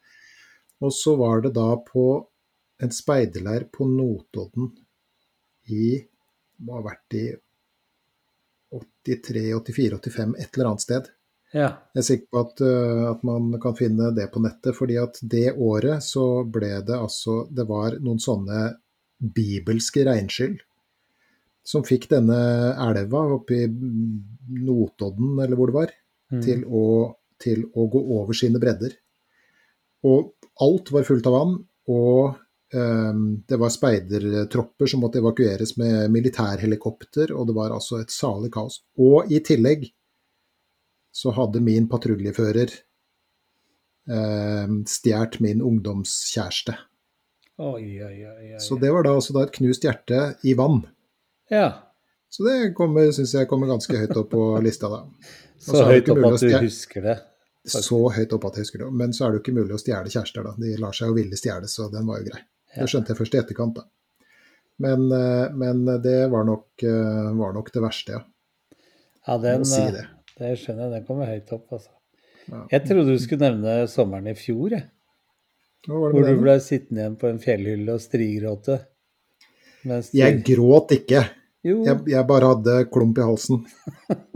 Og så var det da på en speiderleir på Notodden i Må ha vært i 83, 84, 85, et eller annet sted. Ja. Jeg er sikker på at, uh, at, man kan finne det på nettet, fordi at det året så ble det altså Det var noen sånne bibelske regnskyll som fikk denne elva oppe i Notodden, eller hvor det var, mm. til, å, til, å, gå over sine bredder. Og alt var fullt av vann, og det var speidertropper som måtte evakueres med militærhelikopter, og det var altså et salig kaos. Og i tillegg så hadde min patruljefører um, stjålet min ungdomskjæreste. Oi, oi, oi, Så det var da altså da et knust hjerte i vann. Ja. Så det syns jeg kommer ganske høyt opp på lista, da. så høyt opp at du husker det? Så høyt opp at jeg husker det. Men så er det jo ikke mulig å stjele kjærester, da. De lar seg jo ville stjele, så den var jo grei. Det skjønte jeg først i etterkant, da. Men, eh, men det var nok, eh, var nok det verste, ja. Ja, den, si eh, det. det skjønner jeg. Den kommer høyt opp, altså. Ja. Jeg trodde du skulle nevne sommeren i fjor, jeg. Hvor du ble sittende igjen på en fjellhylle og strigråte. Mens de- Jeg gråt ikke. Jo, Jeg, jeg bare hadde klump i halsen.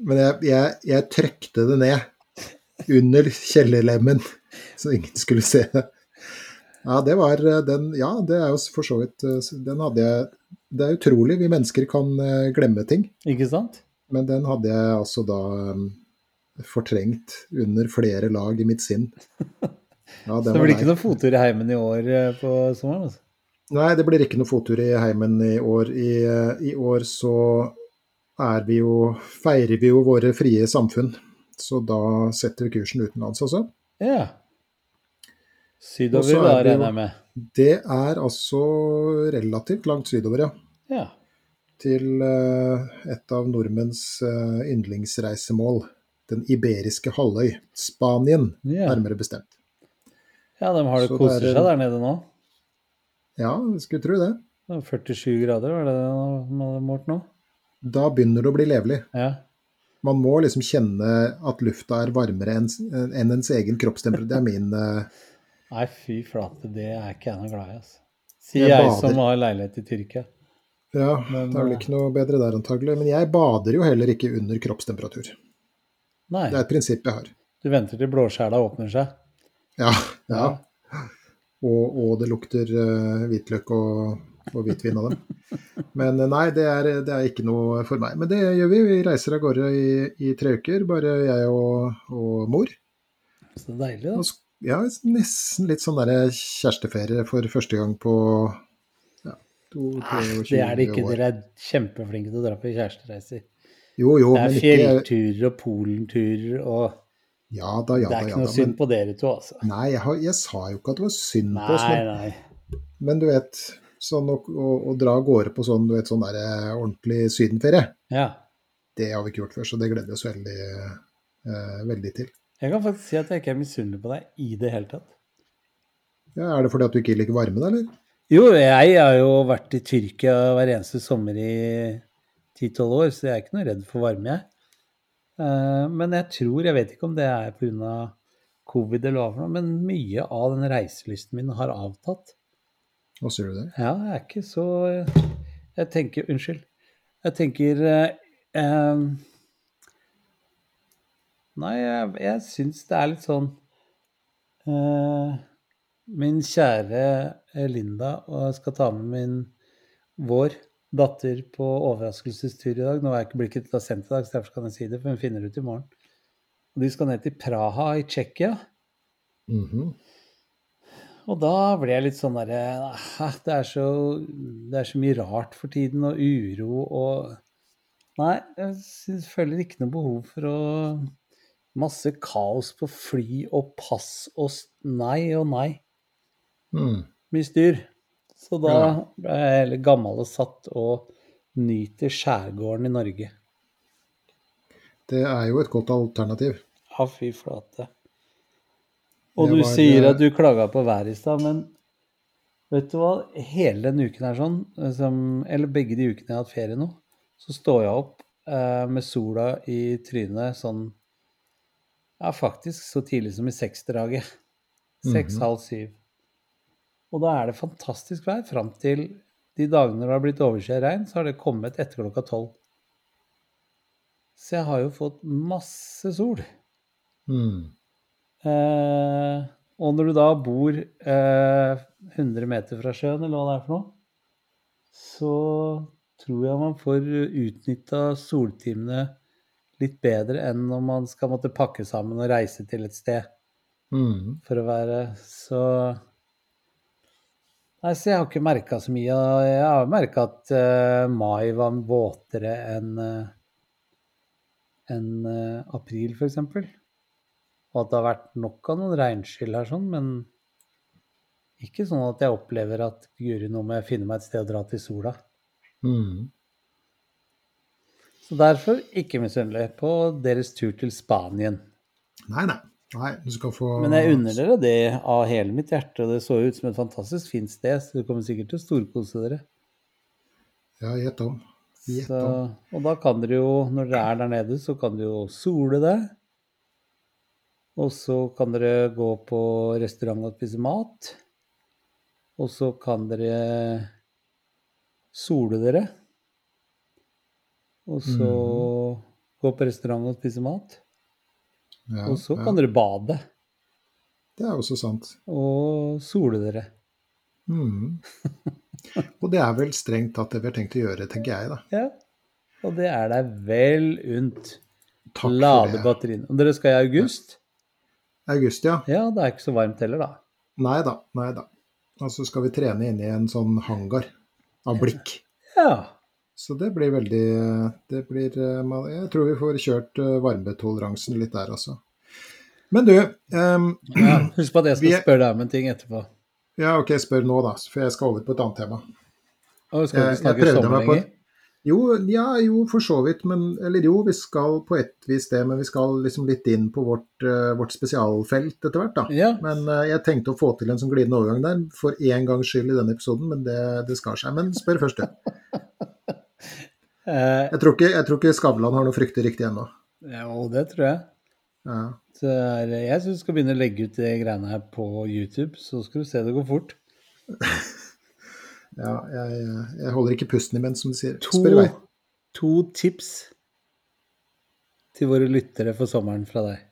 Men jeg, jeg, jeg trykte det ned under kjellerlemmen, så ingen skulle se det. Ja, det var eh, den Ja, det er jo for så vidt eh, Den hadde jeg Det er utrolig, vi mennesker kan eh, glemme ting. ikke sant? Men den hadde jeg altså da um, fortrengt under flere lag i mitt sinn. Ja, Så det blir ikke noen fottur i heimen i år på sommeren? altså? Nei, det blir ikke noen fottur i heimen i år. I, I år så er vi jo Feirer vi jo våre frie samfunn. Så da setter vi kursen utenlands også. Ja. Sydover, er da, regner jeg med. Det er altså relativt langt sydover, ja. Ja. Til eh, et av nordmenns eh, yndlingsreisemål. Den iberiske halvøy. Spanien, Ja. nærmere bestemt. ja, de har det er- seg der nede nå. Ja, jeg skulle tro det. Det er 47 grader, var det det de hadde målt nå? Da begynner det å bli levelig. Ja. Man må liksom kjenne at lufta er varmere enn enn ens egen kroppstemperatur. Det er min eh, Nei, fy flate, det er ikke jeg noe glad i, altså. Sier jeg, jeg som har leilighet i Tyrkia. Ja, Men, det er vel eh, ikke noe bedre der antagelig. Men jeg bader jo heller ikke under kroppstemperatur. Nei, Det er et prinsipp jeg har. du venter til blåskjæla åpner seg. Ja, ja. Og, og det lukter uh, hvitløk og, og hvitvin av dem. Men eh, nei, det er, det er ikke noe for meg. Men det gjør vi. Vi reiser av gårde i, i tre uker, bare jeg og, og mor. Så deilig, da. Ja, nesten litt sånn der kjæresteferie for første gang på ja, to, Ah, 23 Det er det ikke. år. Dere er kjempeflinke til å dra på kjærestereiser. Jo, jo, Det er fjellturer og polenturer og Ja da, ja Det er ikke noe da. synd Men, på dere to, altså. nei, jeg, har, jeg sa jo ikke at det var synd på oss, Nei, men, nei. men du vet Sånn å, å, å dra av gårde på sånn, du vet, sånn der, eh, ordentlig sydenferie, Ja. det har vi ikke gjort før, så det gleder vi oss veldig, eh, veldig til. Jeg kan faktisk si at jeg ikke er misunnelig på deg i det hele tatt. Ja, er det fordi at du ikke liker varme, da, eller? Jo, jeg har jo vært i Tyrkia hver eneste sommer i 10-12 år, så jeg er ikke noe redd for varme, jeg. Eh, Men jeg tror, jeg vet ikke om det er pga. covid eller hva men mye av den reiselysten min har avtatt. Hva sier du det? Ja, jeg er ikke så Jeg tenker Unnskyld. Jeg tenker eh, eh, Nei, jeg, jeg syns det er litt sånn eh, Min kjære Linda og jeg skal ta med min vår datter på overraskelsestur i dag. Nå er ikke blikket til å ha sendt i dag, så derfor kan jeg si det, for hun finner det ut i morgen. Og de skal ned til Praha i Tsjekkia. Mhm. Og da ble jeg litt sånn derre «Ah, det, er så- det er så mye rart for tiden, og uro og Nei, jeg føler ikke noe behov for å Masse kaos på fly og pass og nei og nei. Mm. Mye styr. Så da Ja. ble jeg heller gammel og satt og nyter skjærgården i Norge. Det er jo et godt alternativ. Ja, fy flate. Og Det du var, sier eh, at du klaga på været i stad, men vet du hva? Hele denne uken er sånn, som, eller begge de ukene jeg har hatt ferie nå, så står jeg opp eh, med sola i trynet sånn Ja, faktisk så tidlig som i seksdraget. Seks, Mhm. halv syv. Og da er det fantastisk vær fram til de dagene det har blitt overskyet regn, så har det kommet etter klokka tolv. Så jeg har jo fått masse sol. Mm. Eh, og når du da bor eh, 100 meter fra sjøen, eller hva det er for noe, så tror jeg man får utnytta soltimene litt bedre enn når man skal måtte pakke sammen og reise til et sted Mm. for å være så Nei, så jeg har ikke merka så mye. Jeg har merka at uh, mai var våtere enn uh, enn uh, april, f.eks. Og at det har vært nok av noen regnskyll her, sånn, men ikke sånn at jeg opplever at guri, nå må jeg finne meg et sted å dra til sola. Mm. Så derfor ikke misunnelig på deres tur til Spanien. Nei, nei. Nei, du skal få Men jeg unner dere det av hele mitt hjerte, det så ut som et fantastisk fint sted, så dere kommer sikkert til å storkose dere. Ja, gjett om. Gjett Så, og da kan dere jo, når dere er der nede, så kan dere jo sole det. Og så kan dere gå på restaurant og spise mat. Og så kan dere sole dere. Og så gå på restaurant og spise mat. Ja, Og så ja. kan dere bade Det er også sant. og sole dere. Mm. Og det er vel strengt tatt det vi har tenkt å gjøre, tenker jeg, da. Ja. Og det er deg vel unt. Takk Lade batteriene. Og dere skal i august? August, ja. Ja, det er ikke så varmt heller, da. Nei da, nei da. Og så skal vi trene inne i en sånn hangar av blikk. Ja. Så det blir veldig det blir, eh, Jeg tror vi får kjørt eh, varmetoleransen litt der, altså. Men du um. Husk på at jeg skal Vi spørre deg om en ting etterpå. Ja, OK, spør nå, da. For jeg skal over på et annet tema. Og skal vi jeg snakke sommer lenger? Jo, ja, jo, for så vidt. Men Eller jo, vi skal på et vis det, men vi skal liksom litt inn på vårt, uh, vårt spesialfelt etter hvert, da. Ja. Men uh, jeg tenkte å få til en sånn glidende overgang der for én gangs skyld i denne episoden, men det, det skar seg. Men spør først, du. Eh, Jeg tror ikke, jeg tror ikke Skavlan har noe fryktelig riktig ennå. jo, det tror jeg. Ja. Så er, jeg syns du skal begynne å legge ut de greiene her på YouTube, så skal du se det går fort. ja jeg, jeg holder ikke pusten imens, som de sier. To, Spør i vei. to tips til våre lyttere for sommeren fra deg.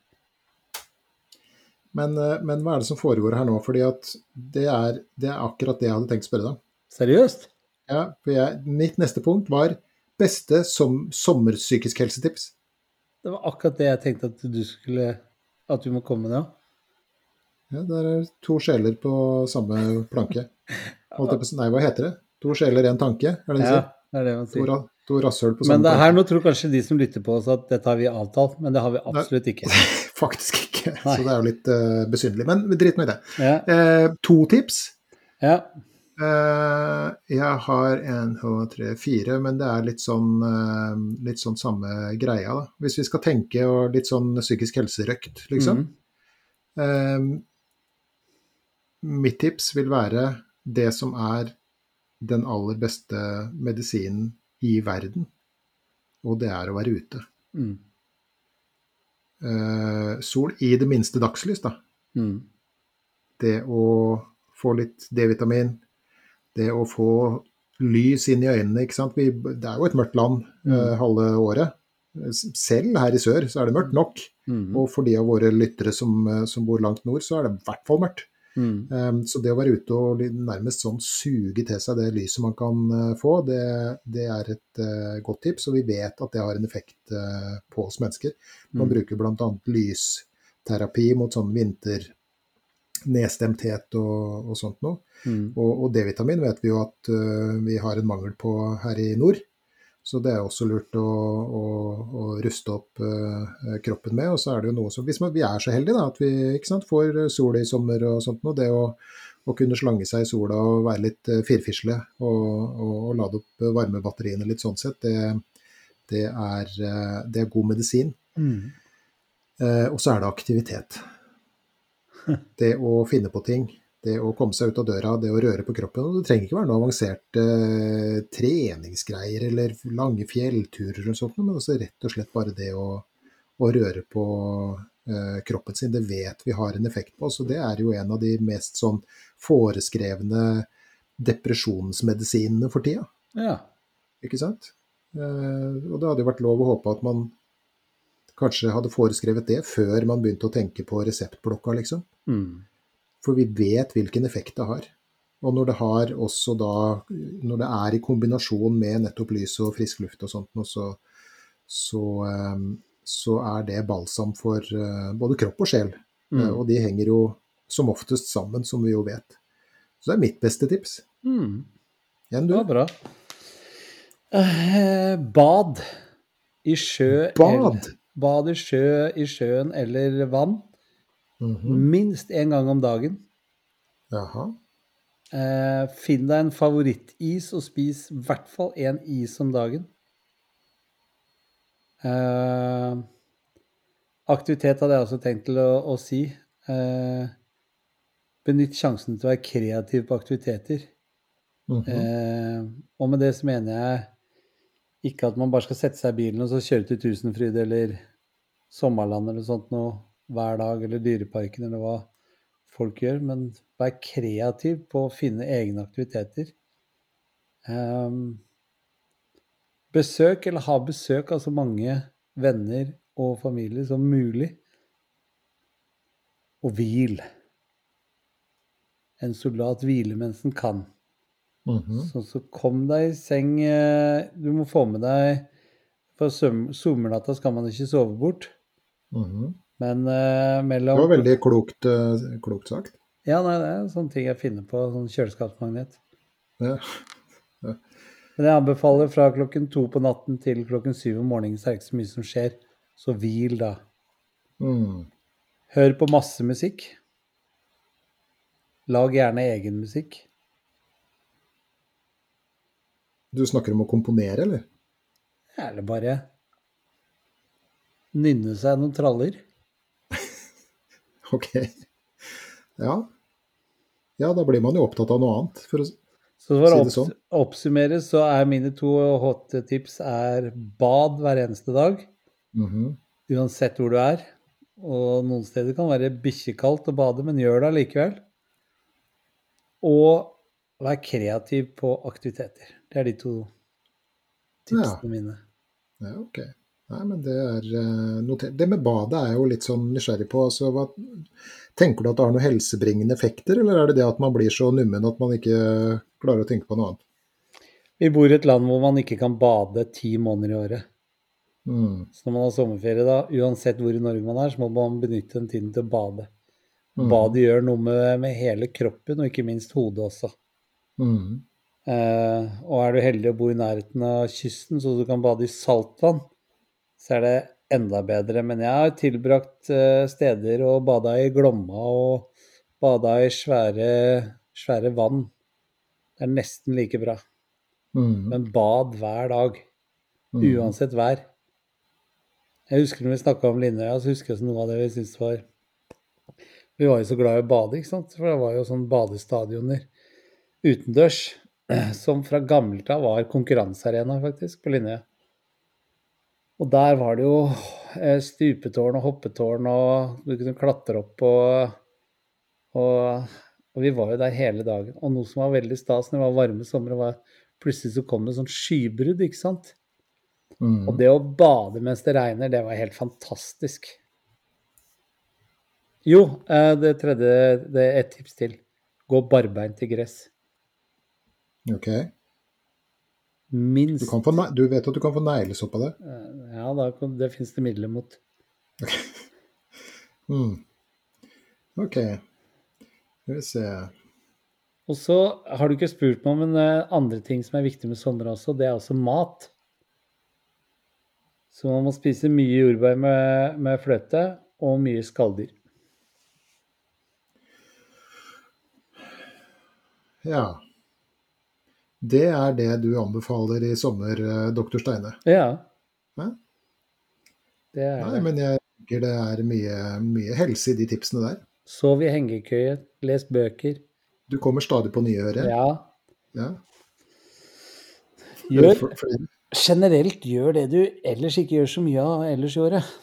Men, eh, men hva er det som foregår her nå? Fordi at det er, det er akkurat det jeg hadde tenkt å spørre deg om. Seriøst? Ja, for jeg, mitt neste punkt var beste som sommerpsykisk helsetips. Det var akkurat det jeg tenkte at du skulle At du må komme med nå. Ja, der er to sjeler på samme planke. Nei, hva heter det? To sjeler, én tanke? Er det det de Ja, det er det man sier. to rasshøl på samme Men det her nå tror kanskje de som lytter på oss at dette har vi avtalt, men det har vi absolutt ikke. Faktisk ikke. Nei. Så det er jo litt uh, besynderlig. Men drit nå i det. Ja, Eh, to tips. ja. Eh, jeg har en, to, tre, fire, men det er litt sånn, eh, litt sånn samme greia, da. Hvis vi skal tenke og litt sånn psykisk helserøkt, liksom. Mm. Mitt tips vil være det som er den aller beste medisinen i verden, og det er å være ute. Mm. Sol i det minste dagslys, da. Mm. Det å få litt D-vitamin, det å få lys inn i øynene, ikke sant. Vi, det er jo et mørkt land eh, halve året. Selv her i sør så er det mørkt nok. Mm. Og for de av våre lyttere som, eh, som bor langt nord, så er det i hvert fall mørkt. Mm. Um, så det å være ute og nærmest sånn suge til seg det lyset man kan uh, få, det, det er et uh, godt tips. Og vi vet at det har en effekt på oss mennesker. Man Mm. bruker bl.a. lysterapi mot sånn vinternedstemthet og, og sånt noe. Mm. Og, og D-vitamin vet vi jo at uh, vi har en mangel på her i nord. Så det er også lurt å, å, å ruste opp uh, kroppen med. Og så er det jo noe som Hvis man, vi er så heldige da, at vi ikke sant, får sol i sommer og sånt noe, det å, å kunne slange seg i sola og være litt uh, firfisle og, og, lade opp varmebatteriene litt sånn sett, det, det, er, det er god medisin. Mm. Eh, og så er det aktivitet. Det å finne på ting. Det å komme seg ut av døra, det å røre på kroppen. Og det trenger ikke være noe avanserte eh, treningsgreier eller lange fjellturer eller sånt, men også rett og slett bare det å, å røre på eh, kroppen sin. Det vet vi har en effekt på. Så det er jo en av de mest sånn foreskrevne depresjonsmedisinene for tida. Ja. Ikke sant? Eh, og det hadde jo vært lov å håpe at man kanskje hadde foreskrevet det før man begynte å tenke på reseptblokka, liksom. Mm. For vi vet hvilken effekt det har. Og når det har også da Når det er i kombinasjon med nettopp lys og frisk luft og sånt, så, så, eh, så er det balsam for eh, både kropp og sjel. Mm. Eh, Og de henger jo som oftest sammen, som vi jo vet. Så det er mitt beste tips. Mm. Det du? var bra. Eh, bad i sjø Bad? Bad i sjø i sjøen eller vann Mhm. minst én gang om dagen. Jaha. Eh, finn deg en favorittis og spis i hvert fall én is om dagen. Eh, aktivitet hadde jeg også tenkt til å, å si. Eh, benytt sjansen til å være kreativ på aktiviteter. Mhm. Eh, og med det så mener jeg ikke at man bare skal sette seg i bilen og så kjøre til Tusenfryd eller Sommerland eller sånt noe hver dag, eller Dyreparken eller hva folk gjør, men vær kreativ på å finne egne aktiviteter. Um, besøk, eller ha besøk av så mange venner og familie som mulig. Og hvil. En soldat hviler mens den kan. Mhm. Så, så kom deg i seng eh, Du må få med deg For sommernatta skal man ikke sove bort. Mhm. Men eh, Det var veldig klokt, uh, klokt sagt. Ja, nei, det er sånne ting jeg finner på. Sånn kjøleskapsmagnet. Ja. Men jeg anbefaler fra klokken to på natten til klokken syv om morgenen, så er det ikke så mye som skjer. Så hvil, da. Mm. Hør på masse musikk. Lag gjerne egen musikk. Du snakker om å komponere, eller? Eller bare nynne seg noen traller. Ok. Ja. Ja, da blir man jo opptatt av noe annet. For å... Så for å Si det sånn. oppsummere, så er mine to hot tips er bad hver eneste dag. Mhm. Uansett hvor du er. Og noen steder kan det være bikkjekaldt å bade, men gjør det allikevel. Og vær kreativ på aktiviteter. Det er de to tipsene mine. Ja, ok. Nei, men det er eh, notert. Det med badet er jeg jo litt sånn nysgjerrig på. Altså, hva, tenker du at det har noen helsebringende effekter, eller er det det at man blir så nummen at man ikke klarer å tenke på noe annet? Vi bor i et land hvor man ikke kan bade ti måneder i året. Mm. Så når man har sommerferie, da, uansett hvor i Norge man er, så må man benytte den tiden til å bade. Mm. Badet gjør noe med, med hele kroppen, og ikke minst hodet også. Mm. Eh, og er du heldig å bo i nærheten av kysten, så du kan bade i saltvann, så er det enda bedre. Men jeg har tilbrakt eh, steder og bada i Glomma og bada i svære, svære vann. Det er nesten like bra. Mm. Men bad hver dag, Mm. uansett vær. Jeg husker når vi snakka om Linnøya, så husker jeg noe av det vi syntes var Vi var jo så glad i å bade, ikke sant? For det var jo sånn badestadioner utendørs som fra gammelt av var konkurransearena, faktisk, på Linje. Og der var det jo eh, stupetårn og hoppetårn, og du kunne klatre opp og, og Og vi var jo der hele dagen. Og noe som var veldig stas når det var varme somre, var plutselig så kom det sånn skybrudd, ikke sant? Mm. Og det å bade mens det regner, det var helt fantastisk. Jo, eh, det tredje Det er et tips til. Gå barbeint i gress. Ok. Du, Minst. kan få, du vet at du kan få neglesopp av det? Eh, Ja, da, det fins det midler mot. Mm. Ok. Skal vi se. Og så har du ikke spurt meg om en eh, andre ting som er viktig med sommer også. Det er også mat. Så man må spise mye jordbær med, med fløte og mye skalldyr. Ja. Det er det du anbefaler i sommer, eh, doktor Steine? Ja. Ja. Det er Nei, det. men jeg tenker det er mye, mye helse i de tipsene der. Sov i hengekøye, les bøker. Du kommer stadig på nye ører. Ja. Ja. Gjør, generelt gjør det du ellers ikke gjør så mye av ellers i året.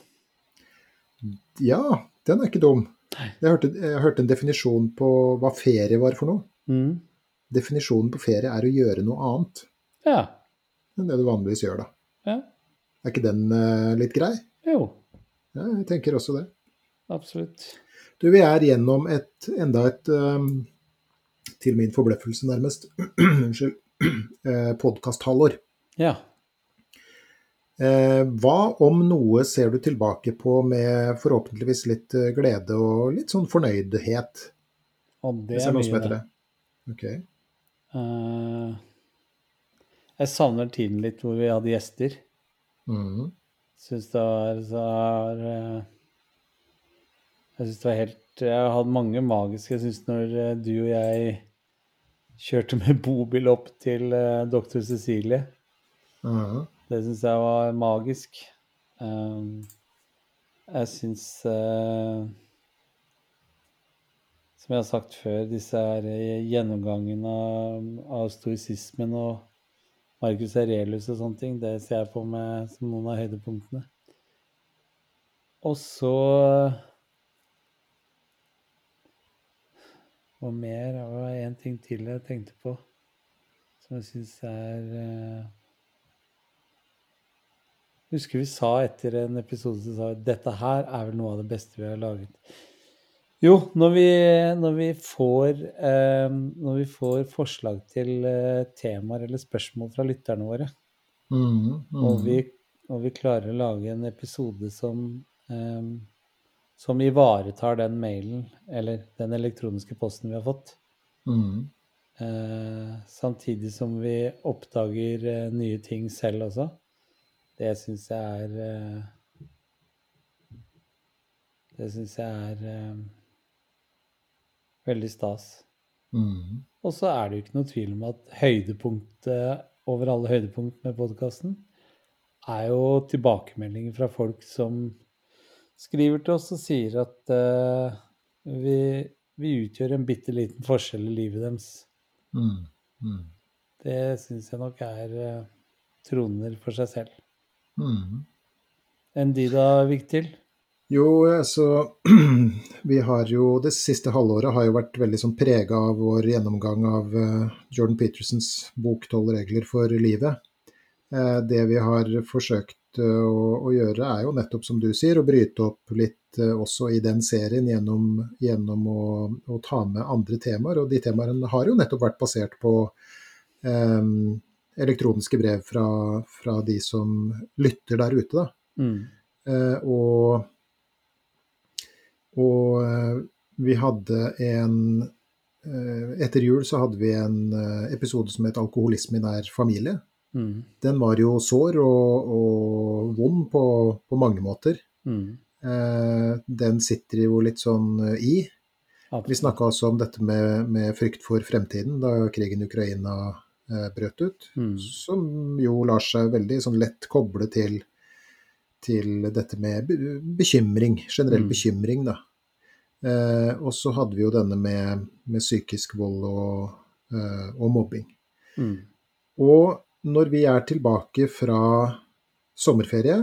Ja, den er ikke dum. Jeg hørte, jeg hørte en definisjon på hva ferie var for noe. Mm. Definisjonen på ferie er å gjøre noe annet Ja. enn det du vanligvis gjør, da. ja. Er ikke den uh, litt grei? Jo, Ja, jeg tenker også det. absolutt. Du, vi er gjennom et, enda et um, til min forbløffelse nærmest, unnskyld, uh, podkasthalvår. Ja. Eh, hva om noe ser du tilbake på med forhåpentligvis litt eh, glede og litt sånn fornøydhet? Og det er mye, det. det. Eh, jeg savner tiden litt hvor vi hadde gjester. Mm. Syns det var så er, eh, Jeg syns det var helt Jeg har hatt mange magiske Jeg syns når eh, du og jeg kjørte med bobil opp til doktor Cecilie mm. Det syns jeg var magisk. Jeg syns Som jeg har sagt før, disse her eh, gjennomgangene av, av stoisismen og Marcus Aurelius og sånne ting, det ser jeg på med som noen av høydepunktene. Og så Og mer Det var én ting til jeg tenkte på som jeg syns er eh, Husker vi sa etter en episode som sa vi, dette her er vel noe av det beste vi har laget. Jo, når vi, når vi, får, eh, når vi får forslag til eh, temaer eller spørsmål fra lytterne våre, Mm, mm. og, vi, og vi klarer å lage en episode som, eh, som ivaretar den mailen eller den elektroniske posten vi har fått, Mm, eh, samtidig som vi oppdager eh, nye ting selv også, det syns jeg er eh, Det syns jeg er veldig stas. mm, Og så er det jo ikke noe tvil om at høydepunktet over alle høydepunkt med podkasten er jo tilbakemeldinger fra folk som skriver til oss og sier at uh, vi, vi utgjør en bitte liten forskjell i livet deres. mm, mm, Det syns jeg nok er uh, troner for seg selv. mm. Enn de da, Vigtil? Jo, altså Vi har jo Det siste halvåret har jo vært veldig sånn prega av vår gjennomgang av eh, Jordan Petersens bok 'Tolv regler for livet'. Eh, det vi har forsøkt å, å gjøre, er jo nettopp som du sier, å bryte opp litt også i den serien gjennom, gjennom å, å ta med andre temaer. Og de temaene har jo nettopp vært basert på um, elektroniske brev fra, fra de som lytter der ute. da. Mm. Og og eh, vi hadde en eh, Etter jul så hadde vi en eh, episode som het 'Alkoholisme i nær familie'. Mm. Den var jo sår og, og vond på, på mange måter. Mm. Den sitter jo litt sånn i. Vi snakka også om dette med, med frykt for fremtiden da krigen i Ukraina brøt ut. Mm. Som jo lar seg veldig sånn lett koble til, til dette med bekymring, generell Mm. bekymring, da. Eh, og så hadde vi jo denne med, med psykisk vold og, eh, og mobbing. Mm. Og når vi er tilbake fra sommerferie,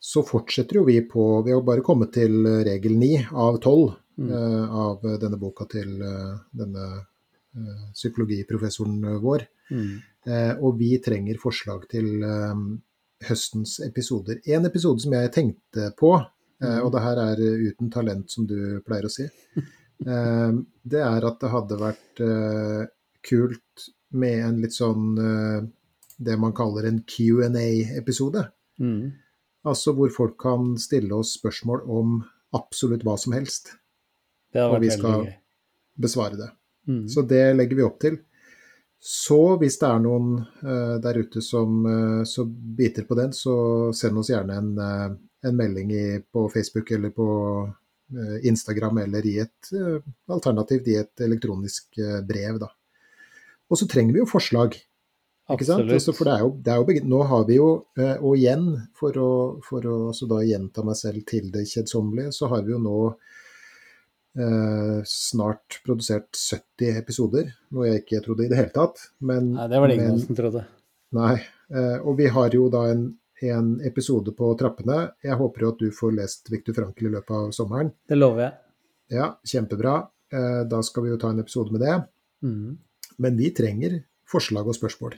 så fortsetter jo vi på Vi har bare kommet til regel ni av tolv Mm. eh, av denne boka til eh, denne eh, psykologiprofessoren vår. Mm. Eh, og vi trenger forslag til høstens episoder. En episode som jeg tenkte på, og det her er uten talent, som du pleier å si, eh, det er at det hadde vært eh, kult med en litt sånn eh, det man kaller en Q&A-episode. Mm. Altså hvor folk kan stille oss spørsmål om absolutt hva som helst. Og vi skal-. Besvare det. Mm. Så det legger vi opp til. Så hvis det er noen uh, der ute som uh, så biter på den, så send oss gjerne en, eh, en melding i, på Facebook eller på eh, Instagram eller i et eh, alternativt i et elektronisk eh, brev, da. Og så trenger vi jo forslag. Ikke sant? Altså, for det er jo, det er jo nå har vi jo, og igjen, for å, for å så da gjenta meg selv til det kjedsommelige, så har vi jo nå eh, snart produsert 70 episoder, noe jeg ikke trodde i det hele tatt. Men, Nei, det var det ingen men- som trodde. Nei. Eh, og vi har jo da en, en episode på trappene. Jeg håper jo at du får lest Viktor Frankl i løpet av sommeren. Det lover jeg. Ja, kjempebra. Eh, da skal vi jo ta en episode med det. Mm. Men vi trenger forslag og spørsmål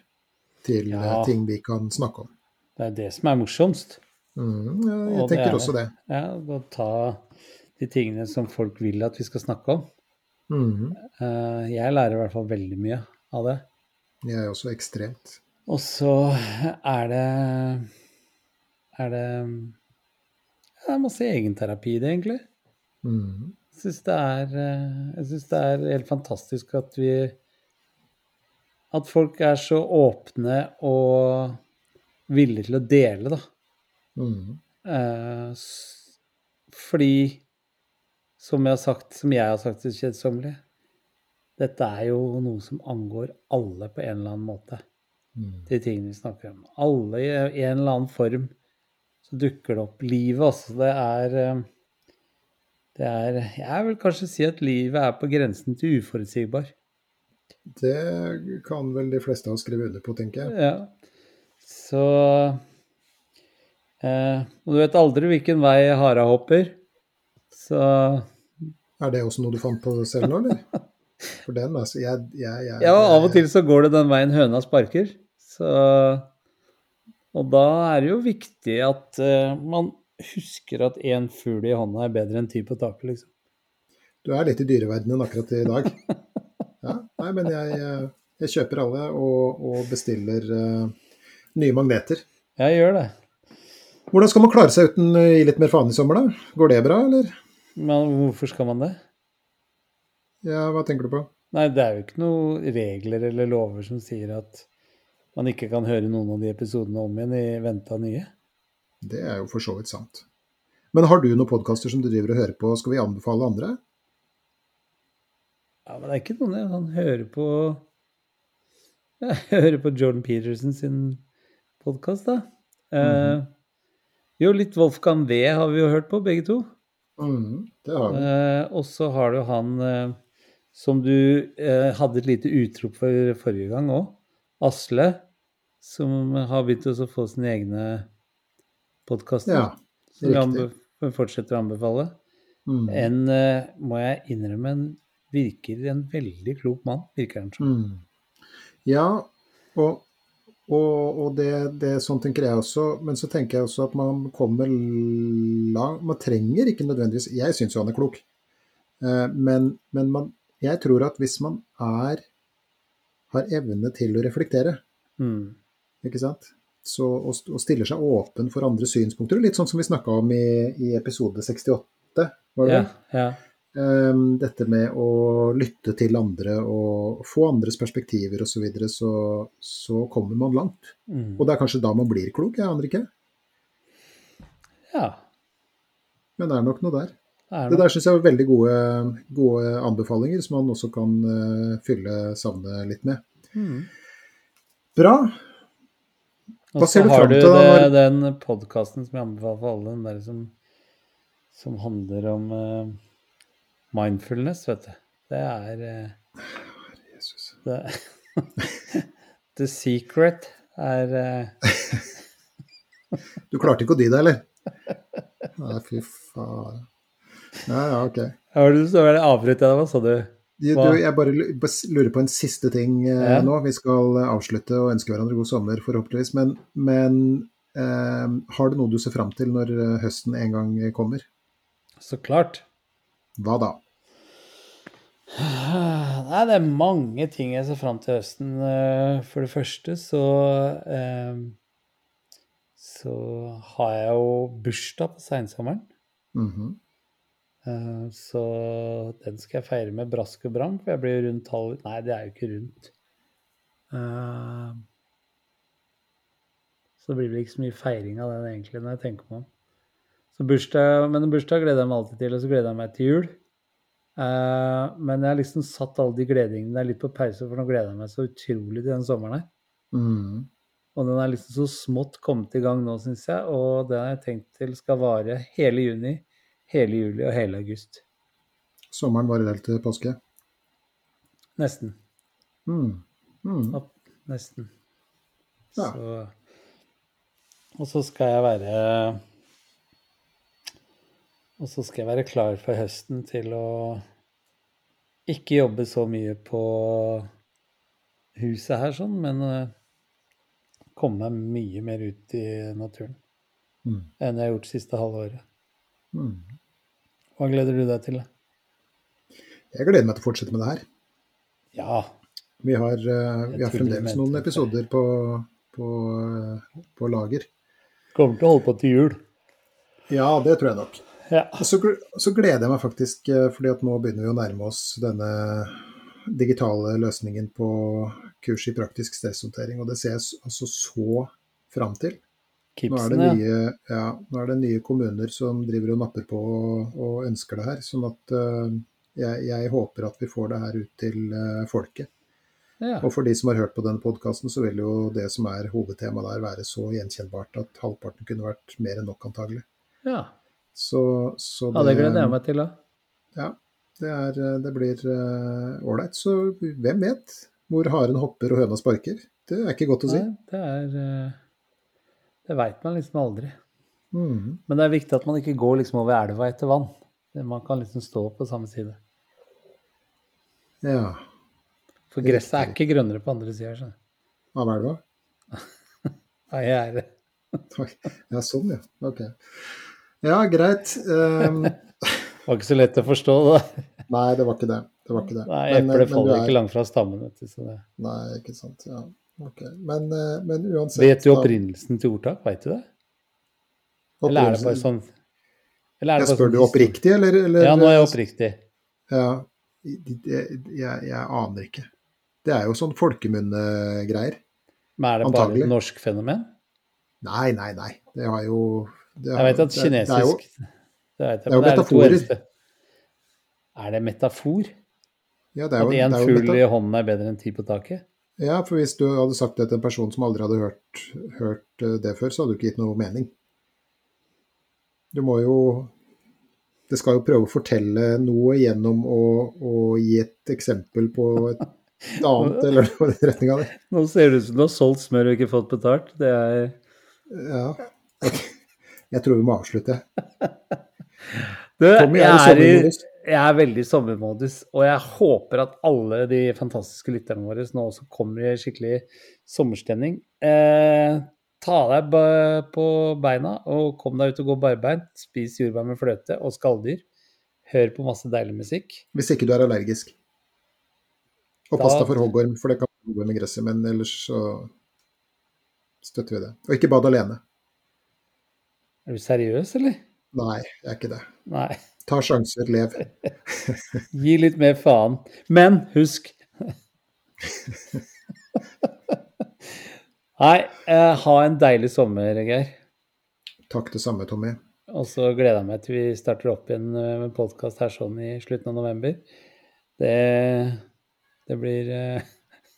til Ja. eh, ting vi kan snakke om. Det er det som er morsomst. Mm, ja, jeg Og det tenker er også det. Ja, å ta de tingene som folk vil at vi skal snakke om. Mm, Eh, Jeg lærer i hvert fall veldig mye av det. jeg er også ekstremt. Og så er det Er det ja, Det er masse egenterapi i det, egentlig. Mm, Jeg syns det er eh, det er helt fantastisk at vi At folk er så åpne og villige til å dele, da. mm, Eh, fordi, som jeg har sagt, som jeg har sagt til kjedsommelige, dette er jo noe som angår alle på en eller annen måte. mm, De tingene vi snakker om. Alle i en eller annen form så dukker det opp livet også. Det er eh, Det er Jeg vil kanskje si at livet er på grensen til uforutsigbar. Det kan vel de fleste av oss skrive under på, tenker jeg. Ja. Så eh, Og du vet aldri hvilken vei hara hopper. Så Er det også noe du fant på selv nå, eller? For den, altså jeg, jeg, jeg, Ja, av og til så går det den veien høna sparker. Så Og da er det jo viktig at eh, man husker at én fugl i hånda er bedre enn ti på taket, liksom. Du er litt i dyreverdenen akkurat i dag. Ja, nei, men jeg, jeg, jeg kjøper alle og, og bestiller uh, nye magneter. Jeg gjør det. Hvordan skal man klare seg uten å gi litt mer faen i sommer, da? Går det bra, eller? Men hvorfor skal man det? Ja, hva tenker du på? Nei, det er jo ikke noen regler eller lover som sier at man ikke kan høre noen av de episodene om igjen i vente av nye. Det er jo for så vidt sant. Men har du noen podkaster som du driver og hører på, skal vi anbefale andre? Ja, men det er ikke noen jeg kan høre på Jeg hører på Jordan Peterson sin podkast, da. eh, jo, litt Wolfgang V har vi jo hørt på, begge to. Mm, det har vi. Eh, og så har du han eh, som du eh, hadde et lite utrop for forrige gang òg. Asle, som har begynt å få sine egne podkaster. Ja, som anbe fortsetter å anbefale. Mm. En, eh, må jeg innrømme, en virker en veldig klok mann, virker han som. Mm. Ja, og, og, og det, det sånn tenker jeg også. Men så tenker jeg også at man kommer langt Man trenger ikke nødvendigvis Jeg syns jo han er klok. Eh, men men man, jeg tror at hvis man er har evne til å reflektere, Mm. ikke sant? Så, og, og stiller seg åpen for andre synspunkter. Litt sånn som vi snakka om i, i episode 68. Var det Ja, det? ja. Um, dette med å lytte til andre og få andres perspektiver osv., så, videre, så så kommer man langt. Mm. Og det er kanskje da man blir klok, jeg aner ikke. ja. Men det er nok noe der. Det Det der syns jeg var veldig gode, gode anbefalinger, som man også kan uh, fylle savnet litt med. Mm. Bra. Og så har du det, den podkasten som jeg anbefaler for alle, den der som, som handler om uh, mindfulness, vet du. Det er eh, Jesus. det, The Secret er Du klarte ikke å dy deg, eller? Nei, fy faen. Ja, ja, ok. Har du så avbrøt jeg deg, hva sa du? Du, Hva? jeg bare lurer på en siste ting eh, Ja. nå. Vi skal eh, avslutte og ønske hverandre god sommer, forhåpentligvis. Men, men eh, har du noe du ser fram til når eh, høsten en gang kommer? Så klart. Hva da? Nei, det er mange ting jeg ser fram til høsten. Eh, For det første så eh, Så har jeg jo bursdag på seinsommeren. Mhm. Eh, Så den skal jeg feire med brask og bram, for jeg blir rundt halv Nei, det er jo ikke rundt. Eh, Så det blir vel ikke så mye feiring av den egentlig, når jeg tenker meg om. Så bursdag, Men en bursdag gleder jeg meg alltid til, og så gleder jeg meg til jul. Eh, men jeg har liksom satt alle de gledingene litt på pause, for nå gleder jeg meg så utrolig til den sommeren her. Mm. Og den er liksom så smått kommet i gang nå, syns jeg. Og den har jeg tenkt til skal vare hele juni, hele juli og hele august. Sommeren varer helt til påske. Nesten. Mm. Mm. Opp, nesten. Ja. Så, og så skal jeg være Og så skal jeg være klar for høsten til å ikke jobbe så mye på huset her, sånn, men eh, komme meg mye mer ut i naturen mm. enn jeg har gjort siste halve året. Mhm. Hva gleder du deg til? Jeg gleder meg til å fortsette med det her. Ja. Vi har, eh, vi har fremdeles noen episoder på, på, eh, på lager. Kommer til å holde på til jul. Ja, det tror jeg nok. Ja. Så, så gleder jeg meg faktisk, eh, fordi at nå begynner vi å nærme oss denne digitale løsningen på kurs i praktisk stresshåndtering, og det ser jeg altså så fram til. Nå er, det Kipsen, ja. nye, ja, nå er det nye kommuner som driver og napper på og, og ønsker det her, sånn at uh, jeg, jeg håper at vi får det her ut til uh, folket. Ja. Og for de som har hørt på denne podkasten, så vil jo det som er hovedtemaet der, være så gjenkjennbart at halvparten kunne vært mer enn nok, antagelig. ja. Så, så ja, det gleder jeg meg til, da. Ja, det, er, det blir ålreit. så hvem vet hvor haren hopper og høna sparker? Det er ikke godt å si. Nei, det er eh, Det veit man liksom aldri. Mm. Men det er viktig at man ikke går liksom over elva etter vann. Man kan liksom stå på samme side. Ja. For gresset er ikke grønnere på andre sida. skjønner du. Av elva? Nei, jeg er det. Ja, sånn, ja. Ok. Ja, greit. Um, Det var ikke så lett å forstå, da. nei, det var ikke det. Det var ikke det. Nei, Men, Eplet faller er- ikke langt fra stammen. vet du, så det. Nei, ikke sant. Ja, ok. Men, eh, men uansett Vet du opprinnelsen til ordtak? Veit du det? Eller er det bare sånn eller det Jeg spør sånn du oppriktig, eller, eller Ja, nå er jeg oppriktig. Ja, Jeg, jeg, jeg aner ikke. Det er jo sånn folkemunnegreier. Men er det bare et norsk fenomen? Nei, nei, nei. Det har jo det Jeg vet at det- det er jo- kinesisk Det det er jo metaforer. det er de to metaforer. eldste. Er det metafor? Ja, det er At jo, én det er jo fugl i hånden er bedre enn ti på taket? Ja, for hvis du hadde sagt det til en person som aldri hadde hørt, hørt eh, det før, så hadde du ikke gitt noe mening. Du må jo Det skal jo prøve å fortelle noe gjennom å, å gi et eksempel på et annet, eller noe i den retninga. Nå ser det ut som du har solgt smør og ikke fått betalt. Det er Ja. Jeg tror vi må avslutte. du, Tommy jeg, er i er. Jeg er veldig i sommermodus, og jeg håper at alle de fantastiske lytterne våre nå også kommer i skikkelig sommerstemning. Eh, ta deg på beina og kom deg ut og gå barbeint. Spis jordbær med fløte og skalldyr. Hør på masse deilig musikk. Hvis ikke du er allergisk. Og Da- pass deg for hoggorm, for det kan gå med gresset, men ellers så støtter vi det. Og ikke bad alene. Er du seriøs, eller? Nei, jeg er ikke det. Nei. Ta sjanser, lev. Gi litt mer faen. Men husk Nei, eh, ha en deilig sommer, Geir. Takk det samme, Tommy. Og så gleder jeg meg til vi starter opp igjen eh, med podkast her sånn i slutten av november. Det, det blir eh,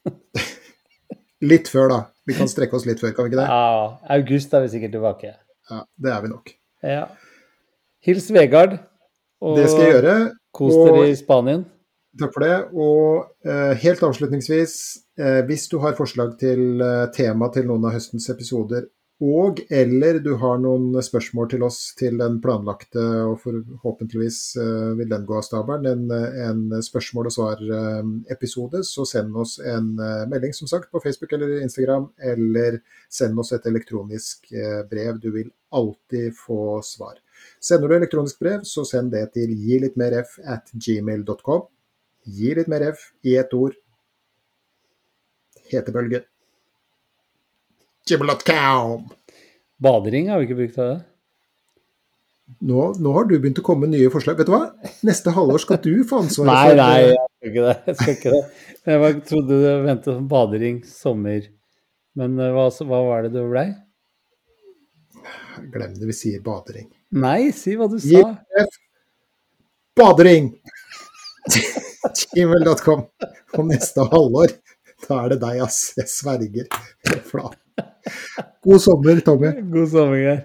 Litt før, da. Vi kan strekke oss litt før, kan vi ikke det? Ja, august er vi sikkert tilbake. Ja, Det er vi nok. Ja. Hils Vegard. Og Det skal jeg gjøre. kos dere i Spanien. Takk for det. Og eh, helt avslutningsvis, eh, hvis du har forslag til eh, tema til noen av høstens episoder, og eller du har noen spørsmål til oss til den planlagte, og forhåpentligvis eh, vil den gå av stabelen, en, eh, en spørsmål og svar-episode, så send oss en eh, melding som sagt på Facebook eller Instagram, eller send oss et elektronisk eh, brev. Du vil alltid få svar. Sender du elektronisk brev, så send det til gi litt mer f at gmail.com. Gi litt mer F i ett ord. Hetebølgen. Gibbelat-cow. Badering har vi ikke brukt av det. Nå, nå har du begynt å komme med nye forslag. Vet du hva? Neste halvår skal du få ansvaret Nei, for nei, jeg skal ikke det. Jeg skal ikke det. Jeg bare trodde du ventet på badering sommer. Men eh, hva, hva var det du blei? Glem det, vi sier badering. Nei, si hva du sa. JF Badering! Gmail.com. Og neste halvår, da er det deg, ass. Jeg sverger. God sommer, Tommy. God sommer, Geir.